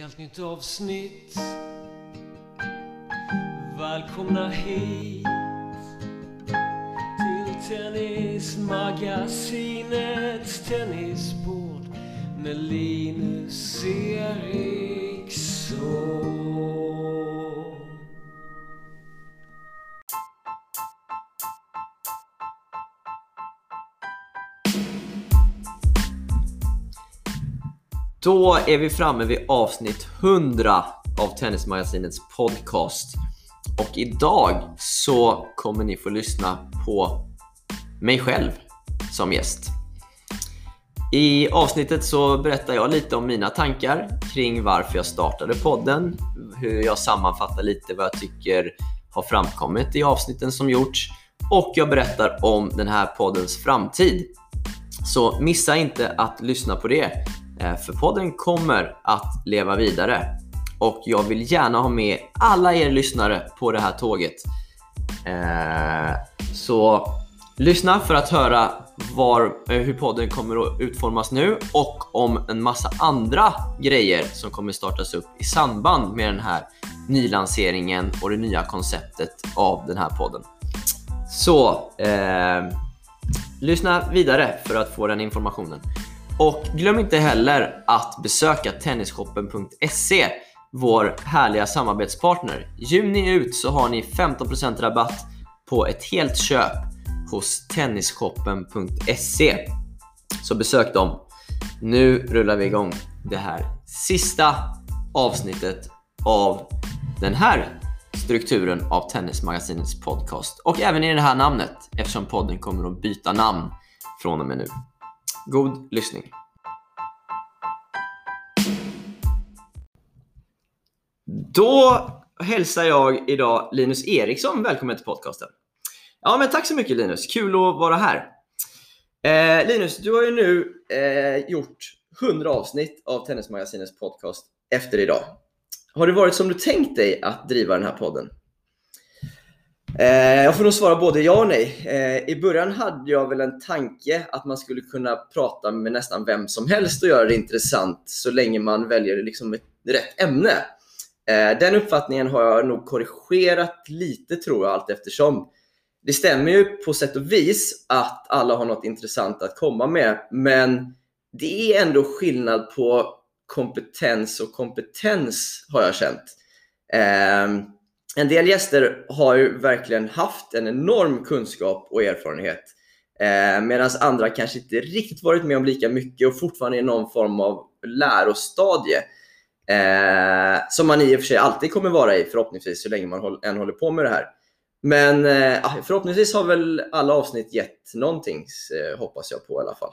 helt nytt avsnitt. Välkomna hit till Tennismagasinets tennisbord med Linus Eriksson. Då är vi framme vid avsnitt 100 av Tennismagasinets podcast. Och idag så kommer ni få lyssna på mig själv som gäst. I avsnittet så berättar jag lite om mina tankar kring varför jag startade podden, hur jag sammanfattar lite vad jag tycker har framkommit i avsnitten som gjorts och jag berättar om den här poddens framtid. Så missa inte att lyssna på det. Eh, för podden kommer att leva vidare och jag vill gärna ha med alla er lyssnare på det här tåget. Eh, så lyssna för att höra var, eh, hur podden kommer att utformas nu och om en massa andra grejer som kommer startas upp i samband med den här nylanseringen och det nya konceptet av den här podden. Så eh, lyssna vidare för att få den informationen. Och glöm inte heller att besöka tennisshoppen.se, vår härliga samarbetspartner. Juni ut så har ni 15% rabatt på ett helt köp hos tennisshoppen.se. Så besök dem. Nu rullar vi igång det här sista avsnittet av den här strukturen av Tennismagasinets podcast och även i det här namnet eftersom podden kommer att byta namn från och med nu. God lyssning! Då hälsar jag idag Linus Eriksson välkommen till podcasten. Ja, men tack så mycket Linus. Kul att vara här. Eh, Linus, du har ju nu eh, gjort 100 avsnitt av Tennismagasinets podcast efter idag. Har det varit som du tänkt dig att driva den här podden? Eh, jag får nog svara både ja och nej. Eh, I början hade jag väl en tanke att man skulle kunna prata med nästan vem som helst och göra det intressant så länge man väljer liksom ett rätt ämne. Eh, den uppfattningen har jag nog korrigerat lite tror jag allt eftersom. Det stämmer ju på sätt och vis att alla har något intressant att komma med, men det är ändå skillnad på kompetens och kompetens har jag känt. Ehm, en del gäster har ju verkligen haft en enorm kunskap och erfarenhet. Eh, Medan andra kanske inte riktigt varit med om lika mycket och fortfarande är någon form av lärostadie. Eh, som man i och för sig alltid kommer vara i förhoppningsvis så länge man än håller på med det här. Men eh, ah, förhoppningsvis har väl alla avsnitt gett någonting, eh, hoppas jag på i alla fall.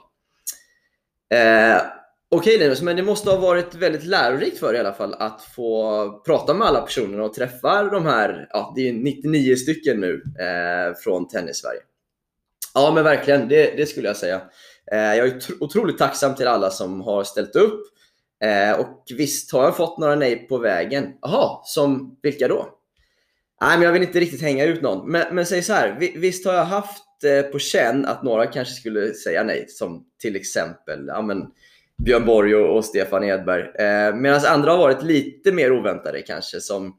Eh, Okej Linus, men det måste ha varit väldigt lärorikt för dig i alla fall att få prata med alla personerna och träffa de här, ja det är 99 stycken nu eh, från Tennis-Sverige. Ja men verkligen, det, det skulle jag säga. Eh, jag är otroligt tacksam till alla som har ställt upp. Eh, och visst har jag fått några nej på vägen. Jaha, som vilka då? Nej, men jag vill inte riktigt hänga ut någon. Men, men säg så här, visst har jag haft eh, på känn att några kanske skulle säga nej, som till exempel, ja men Björn Borg och, och Stefan Edberg. Eh, Medan andra har varit lite mer oväntade kanske som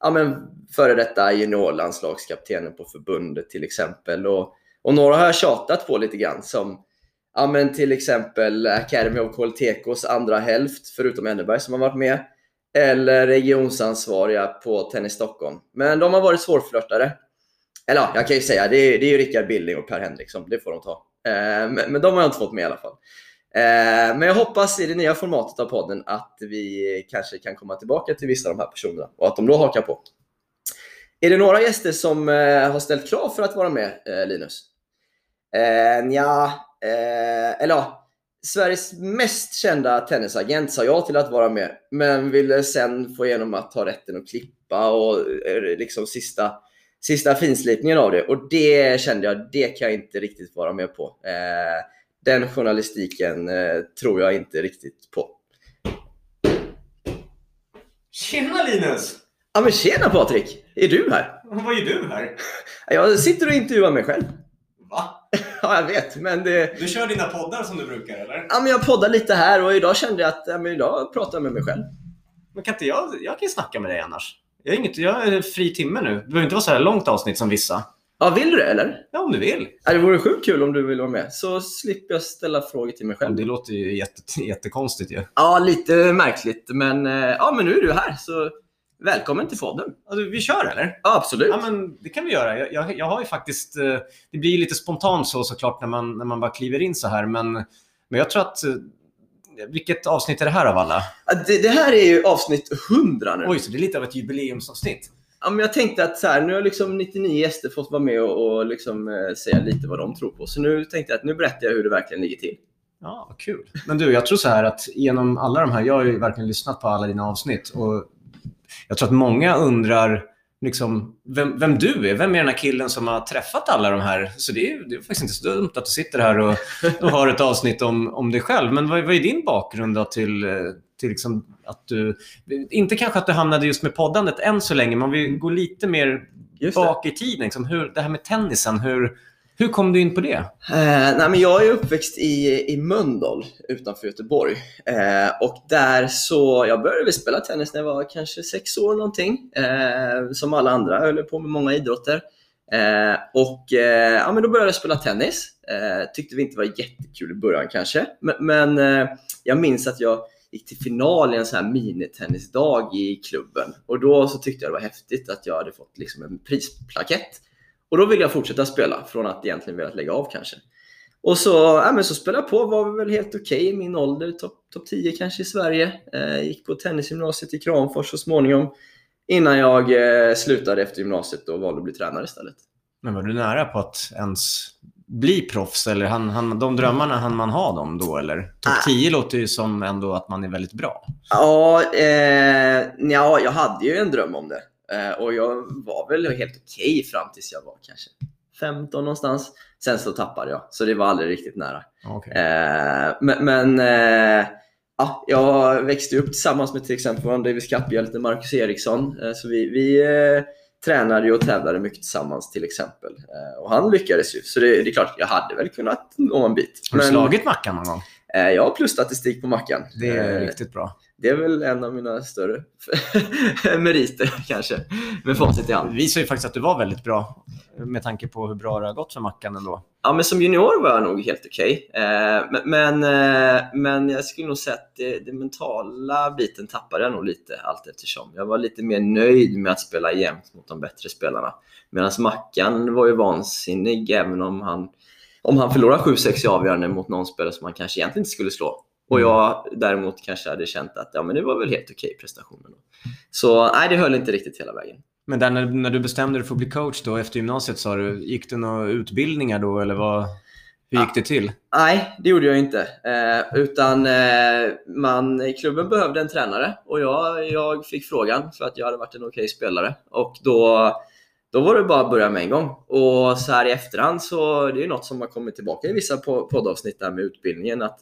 ja, men, före detta juniorlandslagskaptenen på förbundet till exempel. Och, och några har jag tjatat på lite grann som ja, men till exempel Academy of Coltecos andra hälft, förutom Enneberg som har varit med. Eller regionsansvariga på Tennis Stockholm. Men de har varit svårflörtade. Eller ja, jag kan ju säga, det är, det är ju Rickard Billing och Per Henriksson, det får de ta. Eh, men, men de har jag inte fått med i alla fall. Eh, men jag hoppas i det nya formatet av podden att vi kanske kan komma tillbaka till vissa av de här personerna och att de då hakar på. Är det några gäster som eh, har ställt krav för att vara med, eh, Linus? ja, eller ja, Sveriges mest kända tennisagent sa ja till att vara med, men ville sen få igenom att ta rätten att klippa och liksom sista, sista finslipningen av det. Och det kände jag, det kan jag inte riktigt vara med på den journalistiken eh, tror jag inte riktigt på. Tjena Linus! Ja men tjena Patrik! Är du här? Vad är du här? Jag sitter och intervjuar mig själv. Va? Ja, jag vet, men det... Du kör dina poddar som du brukar eller? Ja, men jag poddar lite här och idag kände jag att ja, men idag pratar jag med mig själv. Men kan inte jag, jag kan ju snacka med dig annars. Jag är, inget, jag är fri timme nu. Det behöver inte vara så här långt avsnitt som vissa. Ja, vill du det eller? Ja, om du vill. Ja, det vore sjukt kul om du vill vara med. Så slipper jag ställa frågor till mig själv. Det låter ju jätte, jättekonstigt ju. Ja, lite märkligt. Men, eh, ja, men nu är du här, så välkommen till podden. Alltså, vi kör eller? Ja, absolut. Ja, men det kan vi göra. Jag, jag, jag har ju faktiskt... eh, Det blir lite spontant så såklart när man, när man bara kliver in så här. Men, men jag tror att... eh, Vilket avsnitt är det här av alla? Det, det här är ju avsnitt 100 nu. Oj, så det är lite av ett jubileumsavsnitt. Ja, men jag tänkte att så här, nu har liksom 99 gäster fått vara med och, och liksom, eh, säga lite vad de tror på. Så nu tänkte jag att nu berättar jag hur det verkligen ligger till. Ja, kul. Men du, jag tror så här att genom alla de här, jag har ju verkligen lyssnat på alla dina avsnitt och jag tror att många undrar liksom, vem, vem du är. Vem är den här killen som har träffat alla de här? Så det är, det är faktiskt inte så dumt att du sitter här och, och har ett avsnitt om, om dig själv. Men vad, vad är din bakgrund då till, eh, till liksom att du... Inte kanske att du hamnade just med poddandet än så länge, men vi går lite mer bak i tiden. Liksom, hur, det här med tennisen, hur, hur kom du in på det? Eh, nej, men jag är uppväxt i, i Mölndal utanför Göteborg. Eh, och där så, jag började spela tennis när jag var kanske sex år någonting. Eh, som alla andra, jag höll på med många idrotter. Eh, och eh, ja, men då började jag spela tennis. Eh, tyckte vi inte var jättekul i början kanske. Men, men jag minns att jag gick till final i en sån här minitennisdag i klubben. Och då så tyckte jag det var häftigt att jag hade fått liksom en prisplakett. Och då ville jag fortsätta spela från att egentligen velat lägga av kanske. Och så, ja, men så spelade jag på, var väl helt okej i min ålder, topp top 10 kanske i Sverige. Eh, gick på tennisgymnasiet i Kramfors så småningom. Innan jag eh, slutade efter gymnasiet och valde att bli tränare istället. Men var du nära på att ens bli proffs? Eller han, han, de drömmarna, hann man ha dem då? Eller? Topp Ah. 10 låter ju som ändå att man är väldigt bra. Ja, eh, ja, jag hade ju en dröm om det. Eh, och jag var väl helt okej fram tills jag var kanske 15 någonstans. Sen så tappade jag, så det var aldrig riktigt nära. Okay. Eh, men men eh, ja, jag växte upp tillsammans med till exempel Davis Cup-hjälte Marcus Eriksson. Eh, så vi, vi eh, tränade ju och tävlade mycket tillsammans till exempel. Eh, och han lyckades ju, så det, det är klart, jag hade väl kunnat nå en bit. Har du Men, slagit Mackan någon gång? eh, jag har plusstatistik på Mackan. Det är Eh, riktigt bra. Det är väl en av mina större meriter kanske, med facit i hand. Det visar ju faktiskt att du var väldigt bra med tanke på hur bra det har gått för Mackan ändå. Ja, men som junior var jag nog helt okej. Eh, men, men, eh, men jag skulle nog säga att det, det mentala biten tappade jag nog lite allt eftersom. Jag var lite mer nöjd med att spela jämt mot de bättre spelarna. Medan Mackan var ju vansinnig även om han, om han förlorade 7-6 i avgörande mot någon spelare som han kanske egentligen inte skulle slå. Och jag däremot kanske hade känt att ja, men det var väl helt okej prestationer. Då. Så nej, det höll inte riktigt hela vägen. Men där när, när du bestämde dig för att bli coach då efter gymnasiet, sa du, gick det några utbildningar då eller vad, hur gick Ja. det till? Nej, det gjorde jag inte. Eh, utan eh, man, klubben behövde en tränare och jag, jag fick frågan för att jag hade varit en okej spelare. Och då, då var det bara att börja med en gång. Och så här i efterhand så det är något som har kommit tillbaka i vissa po- poddavsnitt där med utbildningen. Att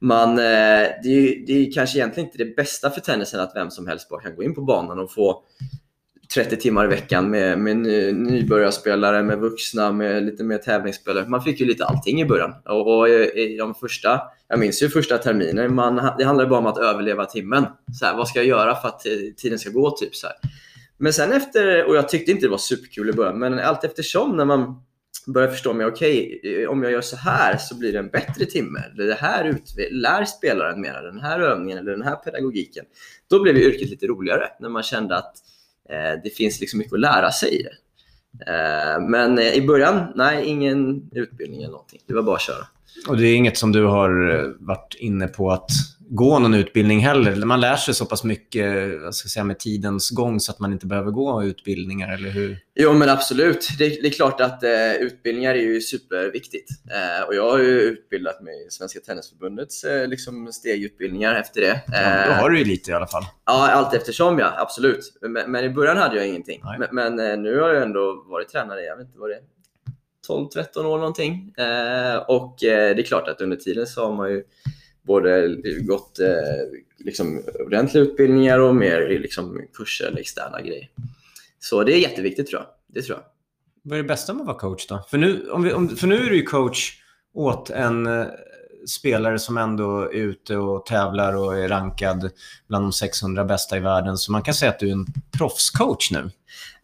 man, eh, det, är, det är kanske egentligen inte det bästa för tennisen att vem som helst bara kan gå in på banan och få 30 timmar i veckan med, med ny, nybörjarspelare, med vuxna, med lite mer tävlingsspelare. Man fick ju lite allting i början. Och, och i de första, jag minns ju första terminen, man, det handlade bara om att överleva timmen. Så här, vad ska jag göra för att eh, tiden ska gå? Typ så här. Men sen efter, och jag tyckte inte det var superkul i början, men allt eftersom när man börja förstå mig, okej, okay, om jag gör så här så blir det en bättre timme. Eller det här ut, lär spelaren mer, den här övningen eller den här pedagogiken. Då blev ju yrket lite roligare när man kände att eh, det finns liksom mycket att lära sig i det. Eh, men eh, i början, nej, ingen utbildning eller någonting. Det var bara att köra. Och det är inget som du har eh, varit inne på att gå någon utbildning heller? Man lär sig så pass mycket vad ska jag säga, med tidens gång så att man inte behöver gå utbildningar, eller hur? Jo men absolut. Det, det är klart att eh, utbildningar är ju superviktigt. Eh, och jag har ju utbildat mig i Svenska Tennisförbundets eh, liksom stegutbildningar efter det. Ja, då Eh, har du ju lite i alla fall. Ja, allt eftersom ja, absolut. Men, men i början hade jag ingenting. Nej. Men, men eh, nu har jag ändå varit tränare, jag vet inte vad det är, 12-13 år någonting. Eh, och det är klart att under tiden så har man ju både gått eh, liksom, ordentliga utbildningar och mer liksom, kurser eller externa grejer. Så det är jätteviktigt tror jag. Det tror jag. Vad är det bästa med att vara coach då? För nu, om vi, om, för nu är du ju coach åt en, eh, spelare som ändå är ute och tävlar och är rankad bland de 600 bästa i världen. Så man kan säga att du är en proffscoach nu.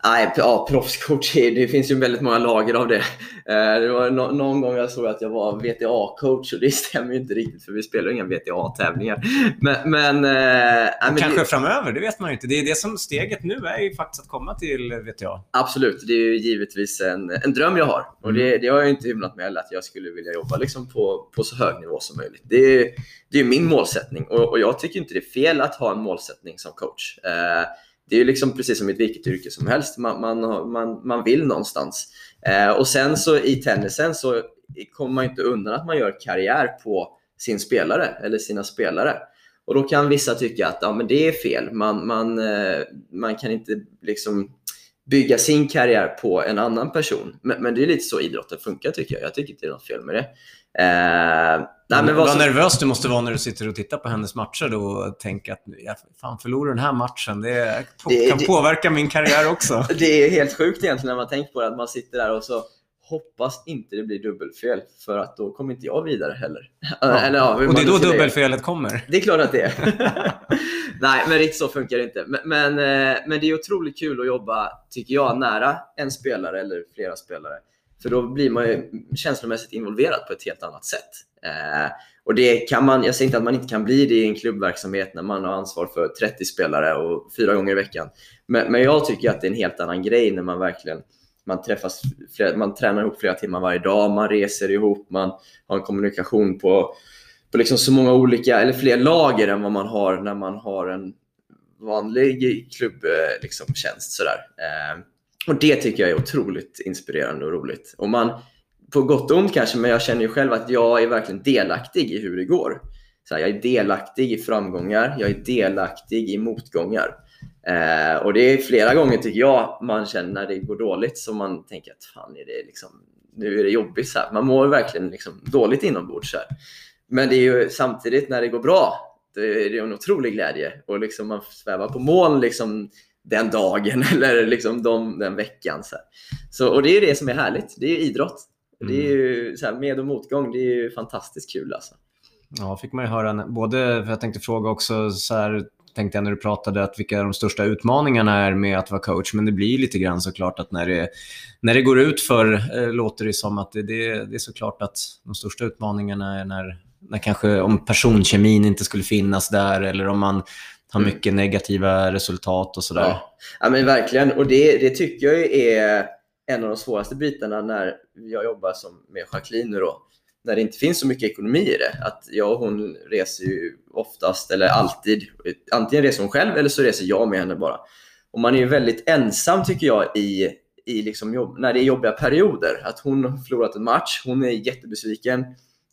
Nej, ja, proffscoach, det finns ju väldigt många lager av det. Eh, det var någon gång jag såg att jag var VTA-coach och det stämmer ju inte riktigt för vi spelar inga VTA-tävlingar. Men, men, eh, men Kanske det, framöver, det vet man ju inte. Det är det som steget nu är ju faktiskt att komma till VTA. Absolut, det är ju givetvis en, en dröm jag har. Och det, det har jag inte hymlat med heller, att jag skulle vilja jobba liksom på, på så hög nivå som möjligt. Det är, det är min målsättning och, och jag tycker inte det är fel att ha en målsättning som coach. Eh, det är ju liksom precis som i vilket yrke som helst. Man, man, man, man vill någonstans. Eh, och sen så i tennisen så kommer man inte undan att man gör karriär på sin spelare eller sina spelare. Och då kan vissa tycka att ja, men det är fel. Man, man, eh, man kan inte liksom bygga sin karriär på en annan person. Men, men det är lite så idrotten funkar tycker jag. Jag tycker inte det är något fel med det. Eh, nej, men vad vad nervös du måste vara när du sitter och tittar på hennes matcher då och tänker att jag fan förlorar den här matchen. Det, Det- kan det- påverka min karriär också. Det är helt sjukt egentligen när man tänker på det, att man sitter där och så hoppas inte det blir dubbelfel för att då kommer inte jag vidare heller. Eller, ja, och det är då dubbelfelet kommer. Det är klart att det är. Nej, men riktigt så funkar det inte. Men, men, eh, men det är otroligt kul att jobba, tycker jag, nära en spelare eller flera spelare. För då blir man ju känslomässigt involverad på ett helt annat sätt. Eh, och det kan man, jag säger inte att man inte kan bli det i en klubbverksamhet när man har ansvar för 30 spelare och fyra gånger i veckan. Men, men jag tycker att det är en helt annan grej när man verkligen man träffas, flera, man tränar ihop flera timmar varje dag, man reser ihop, man har en kommunikation på, på liksom så många olika, eller fler lager än vad man har när man har en vanlig klubbtjänst. Eh, liksom, tjänst sådär. Eh, och det tycker jag är otroligt inspirerande och roligt. Och man, på gott och ont kanske, men jag känner ju själv att jag är verkligen delaktig i hur det går. Så här, jag är delaktig i framgångar, jag är delaktig i motgångar. Eh, och det är flera gånger tycker jag man känner när det går dåligt som man tänker att fan är det liksom, nu är det jobbigt. Så här. Man mår verkligen liksom dåligt inombords. Så här. Men det är ju samtidigt när det går bra, det är det en otrolig glädje och liksom man svävar på moln liksom den dagen eller liksom de, den veckan. Så, här. så Och det är det som är härligt. Det är idrott. Det är ju så här, med och motgång, det är ju fantastiskt kul alltså. Ja, fick man ju höra. Både, för jag tänkte fråga också, så här, tänkte jag när du pratade, att vilka de största utmaningarna är med att vara coach. Men det blir lite grann såklart att när det, när det går ut för eh, låter det som att det, det, det är såklart att de största utmaningarna är när, när kanske om personkemin inte skulle finnas där eller om man har Mm. mycket negativa resultat och sådär. Ja. ja, men verkligen. Och det, det tycker jag är en av de svåraste bitarna när jag jobbar som med Jacqueline nu då. När det inte finns så mycket ekonomi i det. Att jag och hon reser ju oftast, eller alltid, antingen reser hon själv eller så reser jag med henne bara. Och man är ju väldigt ensam tycker jag i, i liksom jobb, när det är jobbiga perioder. Att hon har förlorat en match, hon är jättebesviken,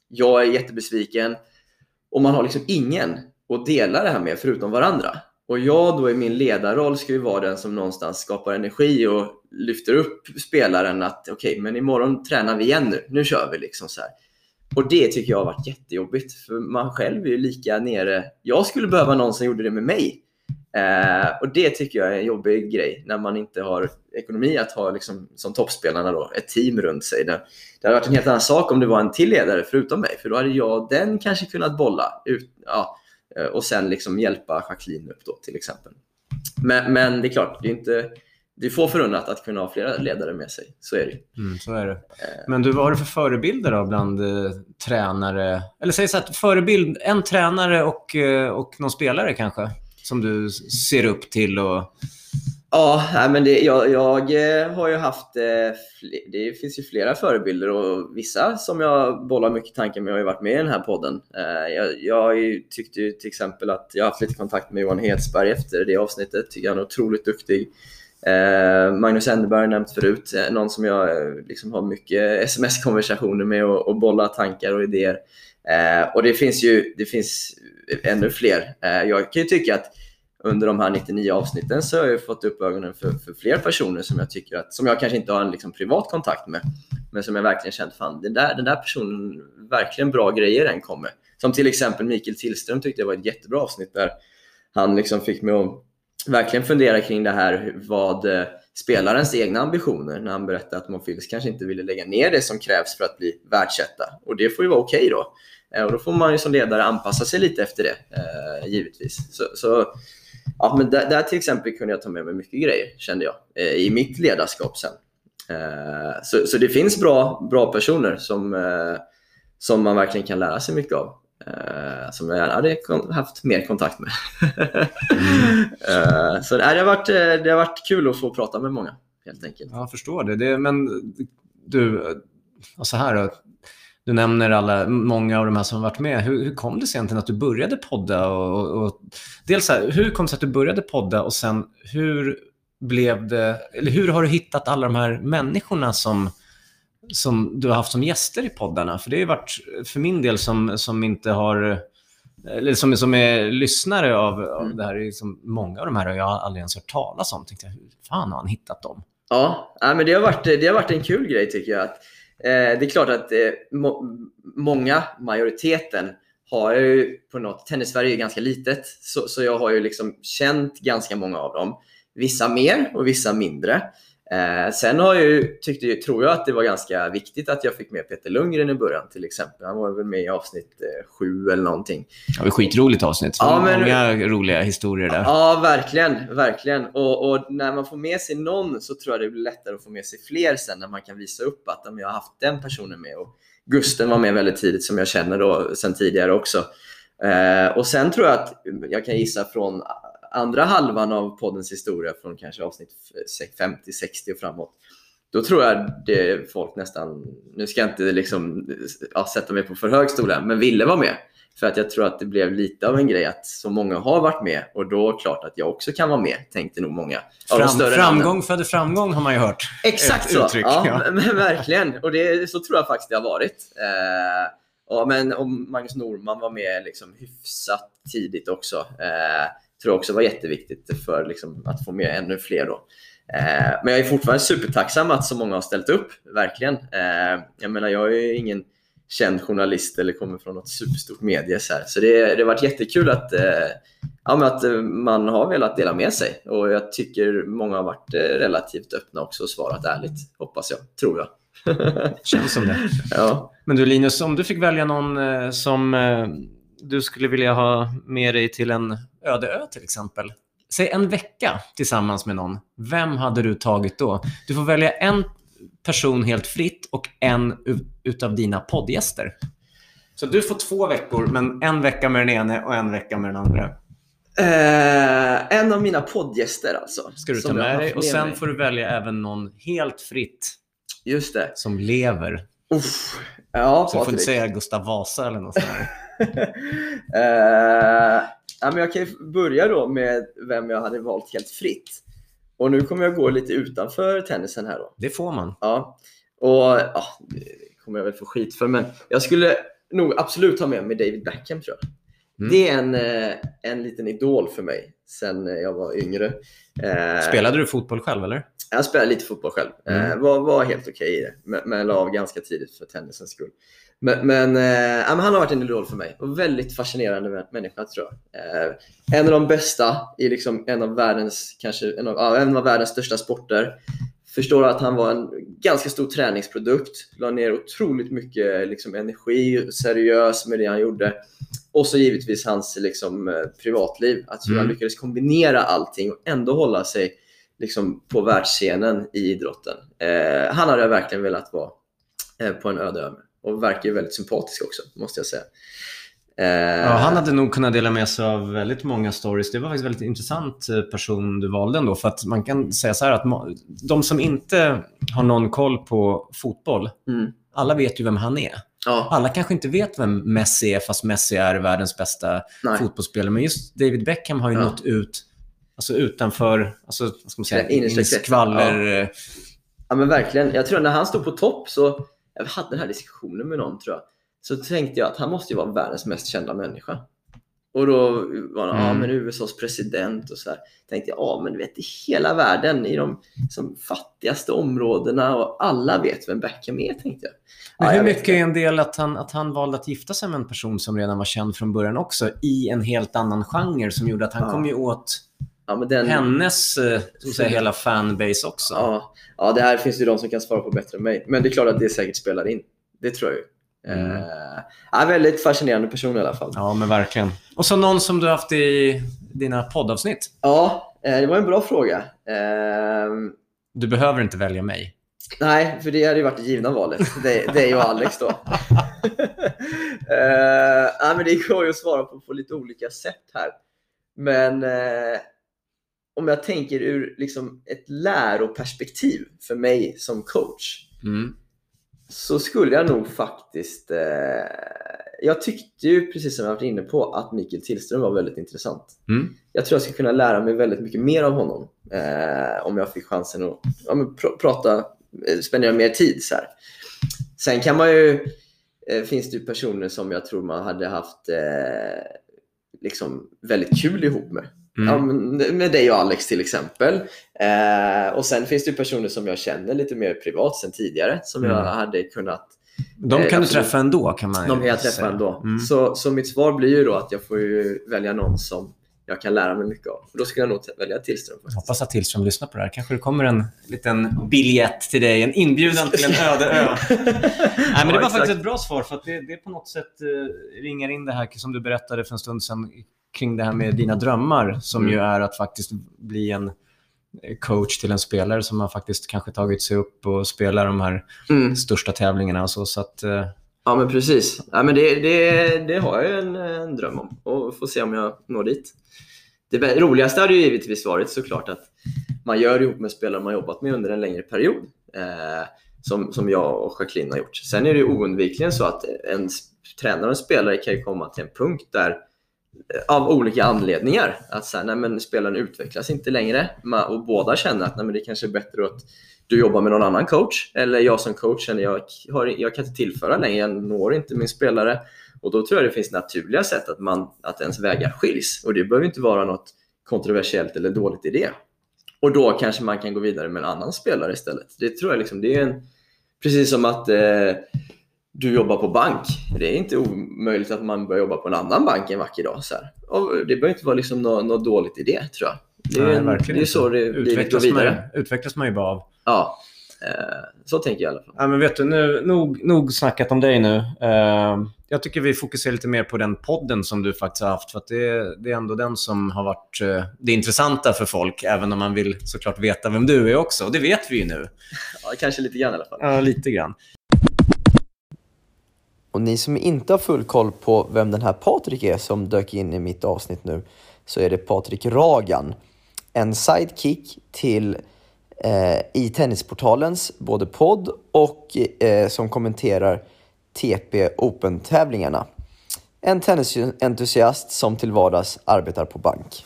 jag är jättebesviken. Och man har liksom ingen att dela det här med förutom varandra. Och jag då i min ledarroll ska ju vara den som någonstans skapar energi och lyfter upp spelaren att okej, okay, men imorgon tränar vi igen nu. Nu kör vi liksom så här. Och det tycker jag har varit jättejobbigt för man själv är ju lika nere. Jag skulle behöva någon som gjorde det med mig. Eh, och det tycker jag är en jobbig grej när man inte har ekonomi att ha liksom, som toppspelarna då, ett team runt sig. Det, det hade varit en helt annan sak om det var en till ledare förutom mig för då hade jag och den kanske kunnat bolla ut, ja, och sen liksom hjälpa Jacqueline upp då till exempel. Men, men det är klart, det är inte det är få förunnat att kunna ha flera ledare med sig. Så är det. Mm, så är det. Men du, vad har du för förebilder då bland eh, tränare? Eller säg så att förebild, en tränare och, eh, och någon spelare kanske? Som du ser upp till och... Ja, men det, jag, jag eh, har ju haft, eh, det finns ju flera förebilder och vissa som jag bollar mycket tankar med har ju varit med i den här podden. Eh, jag, jag tyckte ju till exempel att jag har haft lite kontakt med Johan Hedsberg efter det avsnittet. Tycker han är otroligt duktig. Magnus Enderberg har nämnt förut, någon som jag liksom har mycket sms-konversationer med och, och bollar tankar och idéer. Och det finns ju det finns ännu fler. Jag kan ju tycka att under de här 99 avsnitten så har jag fått upp ögonen för, för fler personer som jag tycker att, som jag kanske inte har en liksom privat kontakt med, men som jag verkligen känt, fan den där, den där personen, verkligen bra grejer den kommer. Som till exempel Mikael Tillström tyckte jag var ett jättebra avsnitt där han liksom fick mig att verkligen fundera kring det här vad eh, spelarens egna ambitioner när han berättade att Monfils kanske inte ville lägga ner det som krävs för att bli världsetta. Och det får ju vara okej då. Eh, och då får man ju som ledare anpassa sig lite efter det, eh, givetvis. Så, så, ja, men där, där till exempel kunde jag ta med mig mycket grejer, kände jag, eh, i mitt ledarskap sen. Eh, så, så det finns bra, bra personer som, eh, som man verkligen kan lära sig mycket av. Som jag gärna hade haft mer kontakt med. Eh, så det, har varit, det har varit kul att få prata med många, helt enkelt. Ja, jag förstår det. det men du, så här då. Du nämner alla, många av de här som har varit med. Hur, hur kom det sig egentligen att du började podda? Och, och, och, dels här, hur kom det sig att du började podda och sen hur blev det, eller hur har du hittat alla de här människorna som, som du har haft som gäster i poddarna? För det har varit, för min del som, som inte har, eller som, som är lyssnare av, av Mm. det här, är liksom, många av de här har jag aldrig ens hört talas om. Tänkte jag, hur fan har han hittat dem? Ja, men det har, varit, det har varit en kul grej tycker jag. Att, Eh, det är klart att eh, må, många, majoriteten, har ju på något... Tennis-Sverige är ganska litet, så, så jag har ju liksom känt ganska många av dem. Vissa mer och vissa mindre. Eh, sen har jag ju, tyckte, tror jag att det var ganska viktigt att jag fick med Peter Lundgren i början till exempel. Han var väl med i avsnitt eh, sju eller någonting. Det var skitroligt avsnitt. Ja, men- Många roliga historier där. Ja, verkligen. verkligen. Och, och när man får med sig någon så tror jag det blir lättare att få med sig fler sen när man kan visa upp att jag har haft den personen med. Och Gusten var med väldigt tidigt som jag känner då sen tidigare också. Eh, och sen tror jag att jag kan gissa från andra halvan av poddens historia från kanske avsnitt 50-60 och framåt. Då tror jag det folk nästan, nu ska jag inte liksom, ja, sätta mig på för hög stol men ville vara med. För att jag tror att det blev lite av en grej att så många har varit med och då klart att jag också kan vara med, tänkte nog många. Fram, framgång namnen. föder framgång har man ju hört. Exakt så! uttryck, ja, ja. Men, men verkligen. Och det, så tror jag faktiskt det har varit. Eh, ja, men om Magnus Norman var med liksom hyfsat tidigt också. Eh, tror jag också var jätteviktigt för liksom, att få med ännu fler. Då. Eh, men jag är fortfarande supertacksam att så många har ställt upp, verkligen. Eh, jag menar, jag är ju ingen känd journalist eller kommer från något superstort medie. Så, här. så det, det har varit jättekul att, eh, ja, att eh, man har velat dela med sig. Och jag tycker många har varit eh, relativt öppna också och svarat ärligt, hoppas jag, tror jag. Känns som det. ja. Men du Linus, om du fick välja någon eh, som du skulle vilja ha med dig till en öde ö till exempel. Säg en vecka tillsammans med någon. Vem hade du tagit då? Du får välja en person helt fritt och en utav dina poddgäster. Så du får två veckor, men en vecka med den ene och en vecka med den andra. Eh, en av mina poddgäster alltså. Ska du ta med dig och sen mig. får du välja även någon helt fritt Just det. som lever. Uff. Ja, Så du får inte säga Gustav Vasa eller något sånt. Eh, ja, men jag kan börja då med vem jag hade valt helt fritt. Och nu kommer jag gå lite utanför tennisen här då. Det får man. Ja, och ja, det kommer jag väl få skit för, men jag skulle nog absolut ha med mig David Beckham tror jag. Mm. Det är en, eh, en liten idol för mig sen jag var yngre. Eh, Spelade du fotboll själv eller? Jag spelade lite fotboll själv. Mm. Eh, var, var helt okej i det, men, men la av ganska tidigt för tennisens skull. Men, men, eh, han har varit en idol för mig och väldigt fascinerande mä- människa tror jag. Eh, en av de bästa i liksom en av världens, kanske, en av, ja, en av världens största sporter. Förstår att han var en ganska stor träningsprodukt. La ner otroligt mycket liksom, energi, seriös med det han gjorde. Och så givetvis hans liksom, privatliv. Att han Mm. lyckades kombinera allting och ändå hålla sig liksom, på världsscenen i idrotten. Eh, han hade jag verkligen velat vara eh, på en öde ö. Och verkar ju väldigt sympatisk också, måste jag säga. Eh, Ja, han hade nog kunnat dela med sig av väldigt många stories. Det var faktiskt en väldigt intressant eh, person du valde ändå. För att man kan säga så här att de som inte har någon koll på fotboll, Mm. alla vet ju vem han är. Ja, Alla kanske inte vet vem Messi är, fast Messi är världens bästa nej. fotbollsspelare. Men just David Beckham har ju Ja. nått ut alltså utanför, alltså, vad ska man säga, in i skvaller. eh, Ja men verkligen. Jag tror när han stod på topp så, jag hade den här diskussionen med någon tror jag, så tänkte jag att han måste ju vara världens mest kända människa. Och då var han, ja Mm. men USAs president och så här. Tänkte jag, ja men du vet i hela världen, i de som fattigaste områdena och alla vet vem Beckham är tänkte jag. Men Ja, hur jag vet mycket är en del att han, att han valde att gifta sig med en person som redan var känd från början också, i en helt annan genre som gjorde att han Ja. kom ju åt Ja, men den, hennes, eh, som säga, hela fanbase också. ja, ja, det här finns ju de som kan svara på bättre än mig. Men det är klart att det säkert spelar in. Det tror jag ju. Mm. Eh, väldigt fascinerande person i alla fall. Ja, men verkligen. Och så någon som du haft i dina poddavsnitt. Ja, eh, det var en bra fråga. Ehm, Du behöver inte välja mig. Nej, för det hade ju varit det givna valet. Det, det är ju Alex då. ja, men det går ju att svara på på lite olika sätt här. Men eh, om jag tänker ur liksom ett läroperspektiv för mig som coach Mm. så skulle jag nog faktiskt... Eh, jag tyckte ju, precis som jag varit inne på, att Mikael Tillström var väldigt intressant. Mm. Jag tror jag skulle kunna lära mig väldigt mycket mer av honom eh, om jag fick chansen att ja, pr- prata, eh, spendera mer tid. Så här. Sen kan man ju, eh, finns det ju personer som jag tror man hade haft eh, liksom väldigt kul ihop med. Mm. Ja, med dig och Alex till exempel. Eh, och sen finns det personer som jag känner lite mer privat sen tidigare som jag Mm. hade kunnat De Eh, kan du absolut. träffa ändå kan man de kan jag säga. träffa ändå. Mm. Så, så mitt svar blir ju då att jag får välja någon som jag kan lära mig mycket av. Då skulle jag nog välja Tillström. Jag faktiskt. hoppas att Tillström lyssnar på det här. Kanske det kommer en liten biljett till dig, en inbjudan till en öde ö. Nej, men det var exakt. faktiskt ett bra svar för att det, det på något sätt eh, ringar in det här som du berättade för en stund sedan kring det här med dina drömmar som Mm. ju är att faktiskt bli en eh, coach till en spelare som har faktiskt kanske tagit sig upp och spelar de här Mm. största tävlingarna och så. så att, eh, Ja, men precis. Ja, men det, det, det har jag en, en dröm om och får se om jag når dit. Det roligaste hade ju givetvis varit såklart att man gör ihop med spelare man jobbat med under en längre period. Eh, som, som jag och Jacqueline har gjort. Sen är det ju oundvikligen så att en tränare och en spelare kan ju komma till en punkt där av olika anledningar. Att så här, nej, men spelaren utvecklas inte längre och båda känner att nej, men det kanske är bättre att du jobbar med någon annan coach eller jag som coach känner jag, har, jag kan inte tillföra längre, jag når inte min spelare. Och då tror jag det finns naturliga sätt att, man, att ens vägar skiljs och det behöver inte vara något kontroversiellt eller dåligt i det. Och då kanske man kan gå vidare med en annan spelare istället. Det tror jag liksom, det är en, precis som att eh, du jobbar på bank. Det är inte omöjligt att man börjar jobba på en annan bank en vacker dag. Så det behöver inte vara liksom något, något dåligt i det tror jag. Det är, nej, en, verkligen det är så det livet går utvecklas, vidare. man, utvecklas man ju bara av. Ja, eh, så tänker jag i alla fall. Ja, men vet du, nu, nog, nog snackat om dig nu. Eh, jag tycker vi fokuserar lite mer på den podden som du faktiskt har haft. För det, det är ändå den som har varit eh, det intressanta för folk, även om man vill såklart veta vem du är också. Och det vet vi ju nu. Ja, kanske lite grann i alla fall. Ja, lite grann. Och ni som inte har full koll på vem den här Patrik är som dök in i mitt avsnitt nu så är det Patrik Ragan. En sidekick till eh, i Tennisportalens både podd och eh, som kommenterar TP Open-tävlingarna. En tennisentusiast som till vardags arbetar på bank.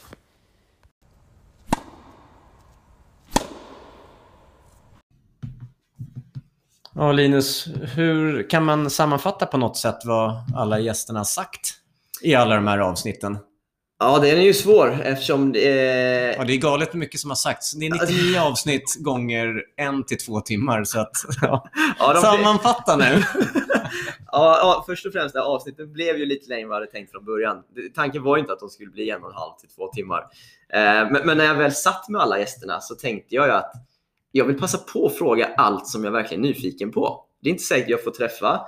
Ja, Linus, hur kan man sammanfatta på något sätt vad alla gästerna har sagt i alla de här avsnitten? Ja, den är ju svår eftersom är... Ja, det är galet mycket som har sagts. Det är 99 avsnitt gånger en till två timmar. Så att, ja. Ja, de- Sammanfatta nu. Ja, ja, först och främst, det avsnittet blev ju lite längre än vad jag hade tänkt från början. Tanken var ju inte att de skulle bli en och en halv till två timmar. Eh, men, men när jag väl satt med alla gästerna så tänkte jag ju att jag vill passa på att fråga allt som jag verkligen är nyfiken på. Det är inte säkert jag får träffa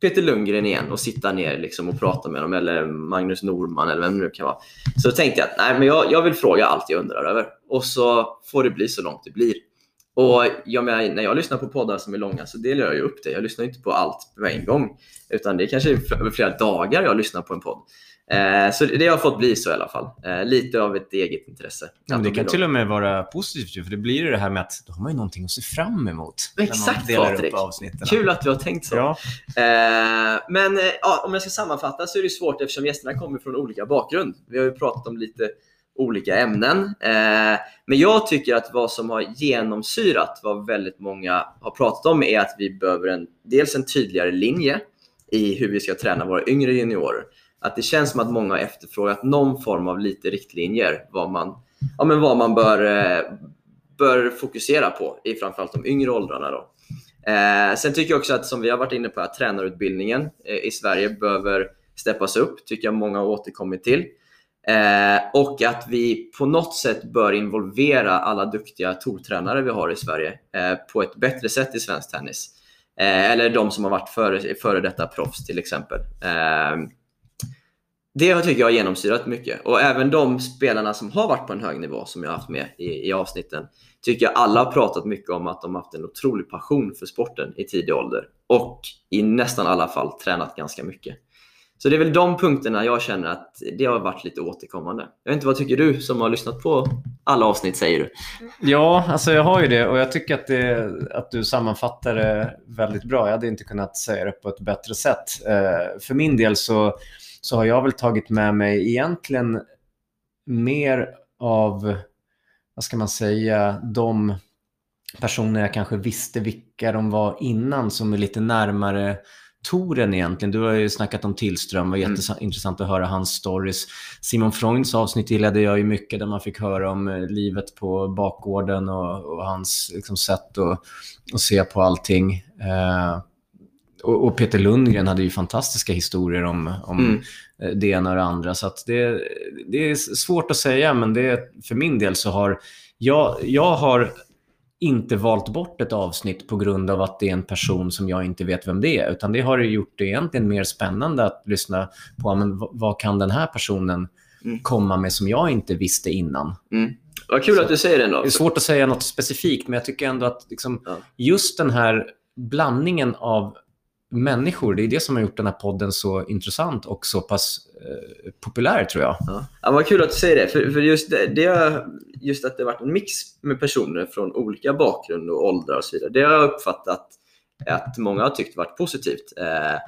Peter Lundgren igen och sitta ner liksom och prata med dem, eller Magnus Norman eller vem det nu kan vara. Så då tänkte jag att nej, men jag, jag vill fråga allt jag undrar över och så får det bli så långt det blir. Och jag menar, när jag lyssnar på poddar som är långa så delar jag ju upp det. Jag lyssnar inte på allt på en gång. Utan det är kanske över flera dagar jag lyssnar på en podd. Eh, så det har fått bli så i alla fall. Eh, lite av ett eget intresse. Ja, men det kan till och med vara positivt, för det blir ju det här med att då har man ju någonting att se fram emot. Exakt, Patrik. Kul att du har tänkt så. Ja. Eh, men ja, om jag ska sammanfatta så är det svårt eftersom gästerna kommer från olika bakgrund. Vi har ju pratat om lite olika ämnen. Men jag tycker att vad som har genomsyrat vad väldigt många har pratat om är att vi behöver en, dels en tydligare linje i hur vi ska träna våra yngre juniorer. Att det känns som att många har efterfrågat någon form av lite riktlinjer vad man, ja, men vad man bör, eh, bör fokusera på i framförallt de yngre åldrarna. Då. Eh, sen tycker jag också att, som vi har varit inne på, att tränarutbildningen eh, i Sverige behöver steppas upp, tycker jag många har återkommit till. Eh, och att vi på något sätt bör involvera alla duktiga tortränare vi har i Sverige eh, på ett bättre sätt i svensk tennis. Eh, eller de som har varit före, före detta proffs till exempel. Eh, det tycker jag har genomsyrat mycket. Och även de spelarna som har varit på en hög nivå, som jag har haft med i, i avsnitten, tycker jag alla har pratat mycket om att de har haft en otrolig passion för sporten i tidig ålder. Och i nästan alla fall tränat ganska mycket. Så det är väl de punkterna jag känner att det har varit lite återkommande. Jag vet inte, vad tycker du som har lyssnat på alla avsnitt, säger du? Ja, alltså jag har ju det och jag tycker att, det, att du sammanfattar det väldigt bra. Jag hade inte kunnat säga det på ett bättre sätt. Eh, för min del så, så har jag väl tagit med mig egentligen mer av, vad ska man säga, de personer jag kanske visste vilka de var innan som är lite närmare Toren egentligen. Du har ju snackat om Tillström, det var Mm. jätteintressant att höra hans stories. Simon Freunds avsnitt gillade jag ju mycket där man fick höra om eh, livet på bakgården och, och hans liksom, sätt att, att se på allting. Eh, och, och Peter Lundgren hade ju fantastiska historier om, om Mm. eh, det ena och det andra. Så det, det är svårt att säga, men det, för min del så har jag, jag har inte valt bort ett avsnitt på grund av att det är en person som jag inte vet vem det är. Utan det har gjort det egentligen mer spännande att lyssna på men, vad, vad kan den här personen Mm. komma med som jag inte visste innan. Mm. Vad kul Så- att du säger det ändå. Det är svårt att säga något specifikt, men jag tycker ändå att liksom, Ja. just den här blandningen av människor, det är det som har gjort den här podden så intressant och så pass eh, populär, tror jag. Ja. Ja, vad kul att du säger det. För, för just, det, det, just att det har varit en mix med personer från olika bakgrund och åldrar och så vidare. Det har jag uppfattat att många har tyckt varit positivt. Eh,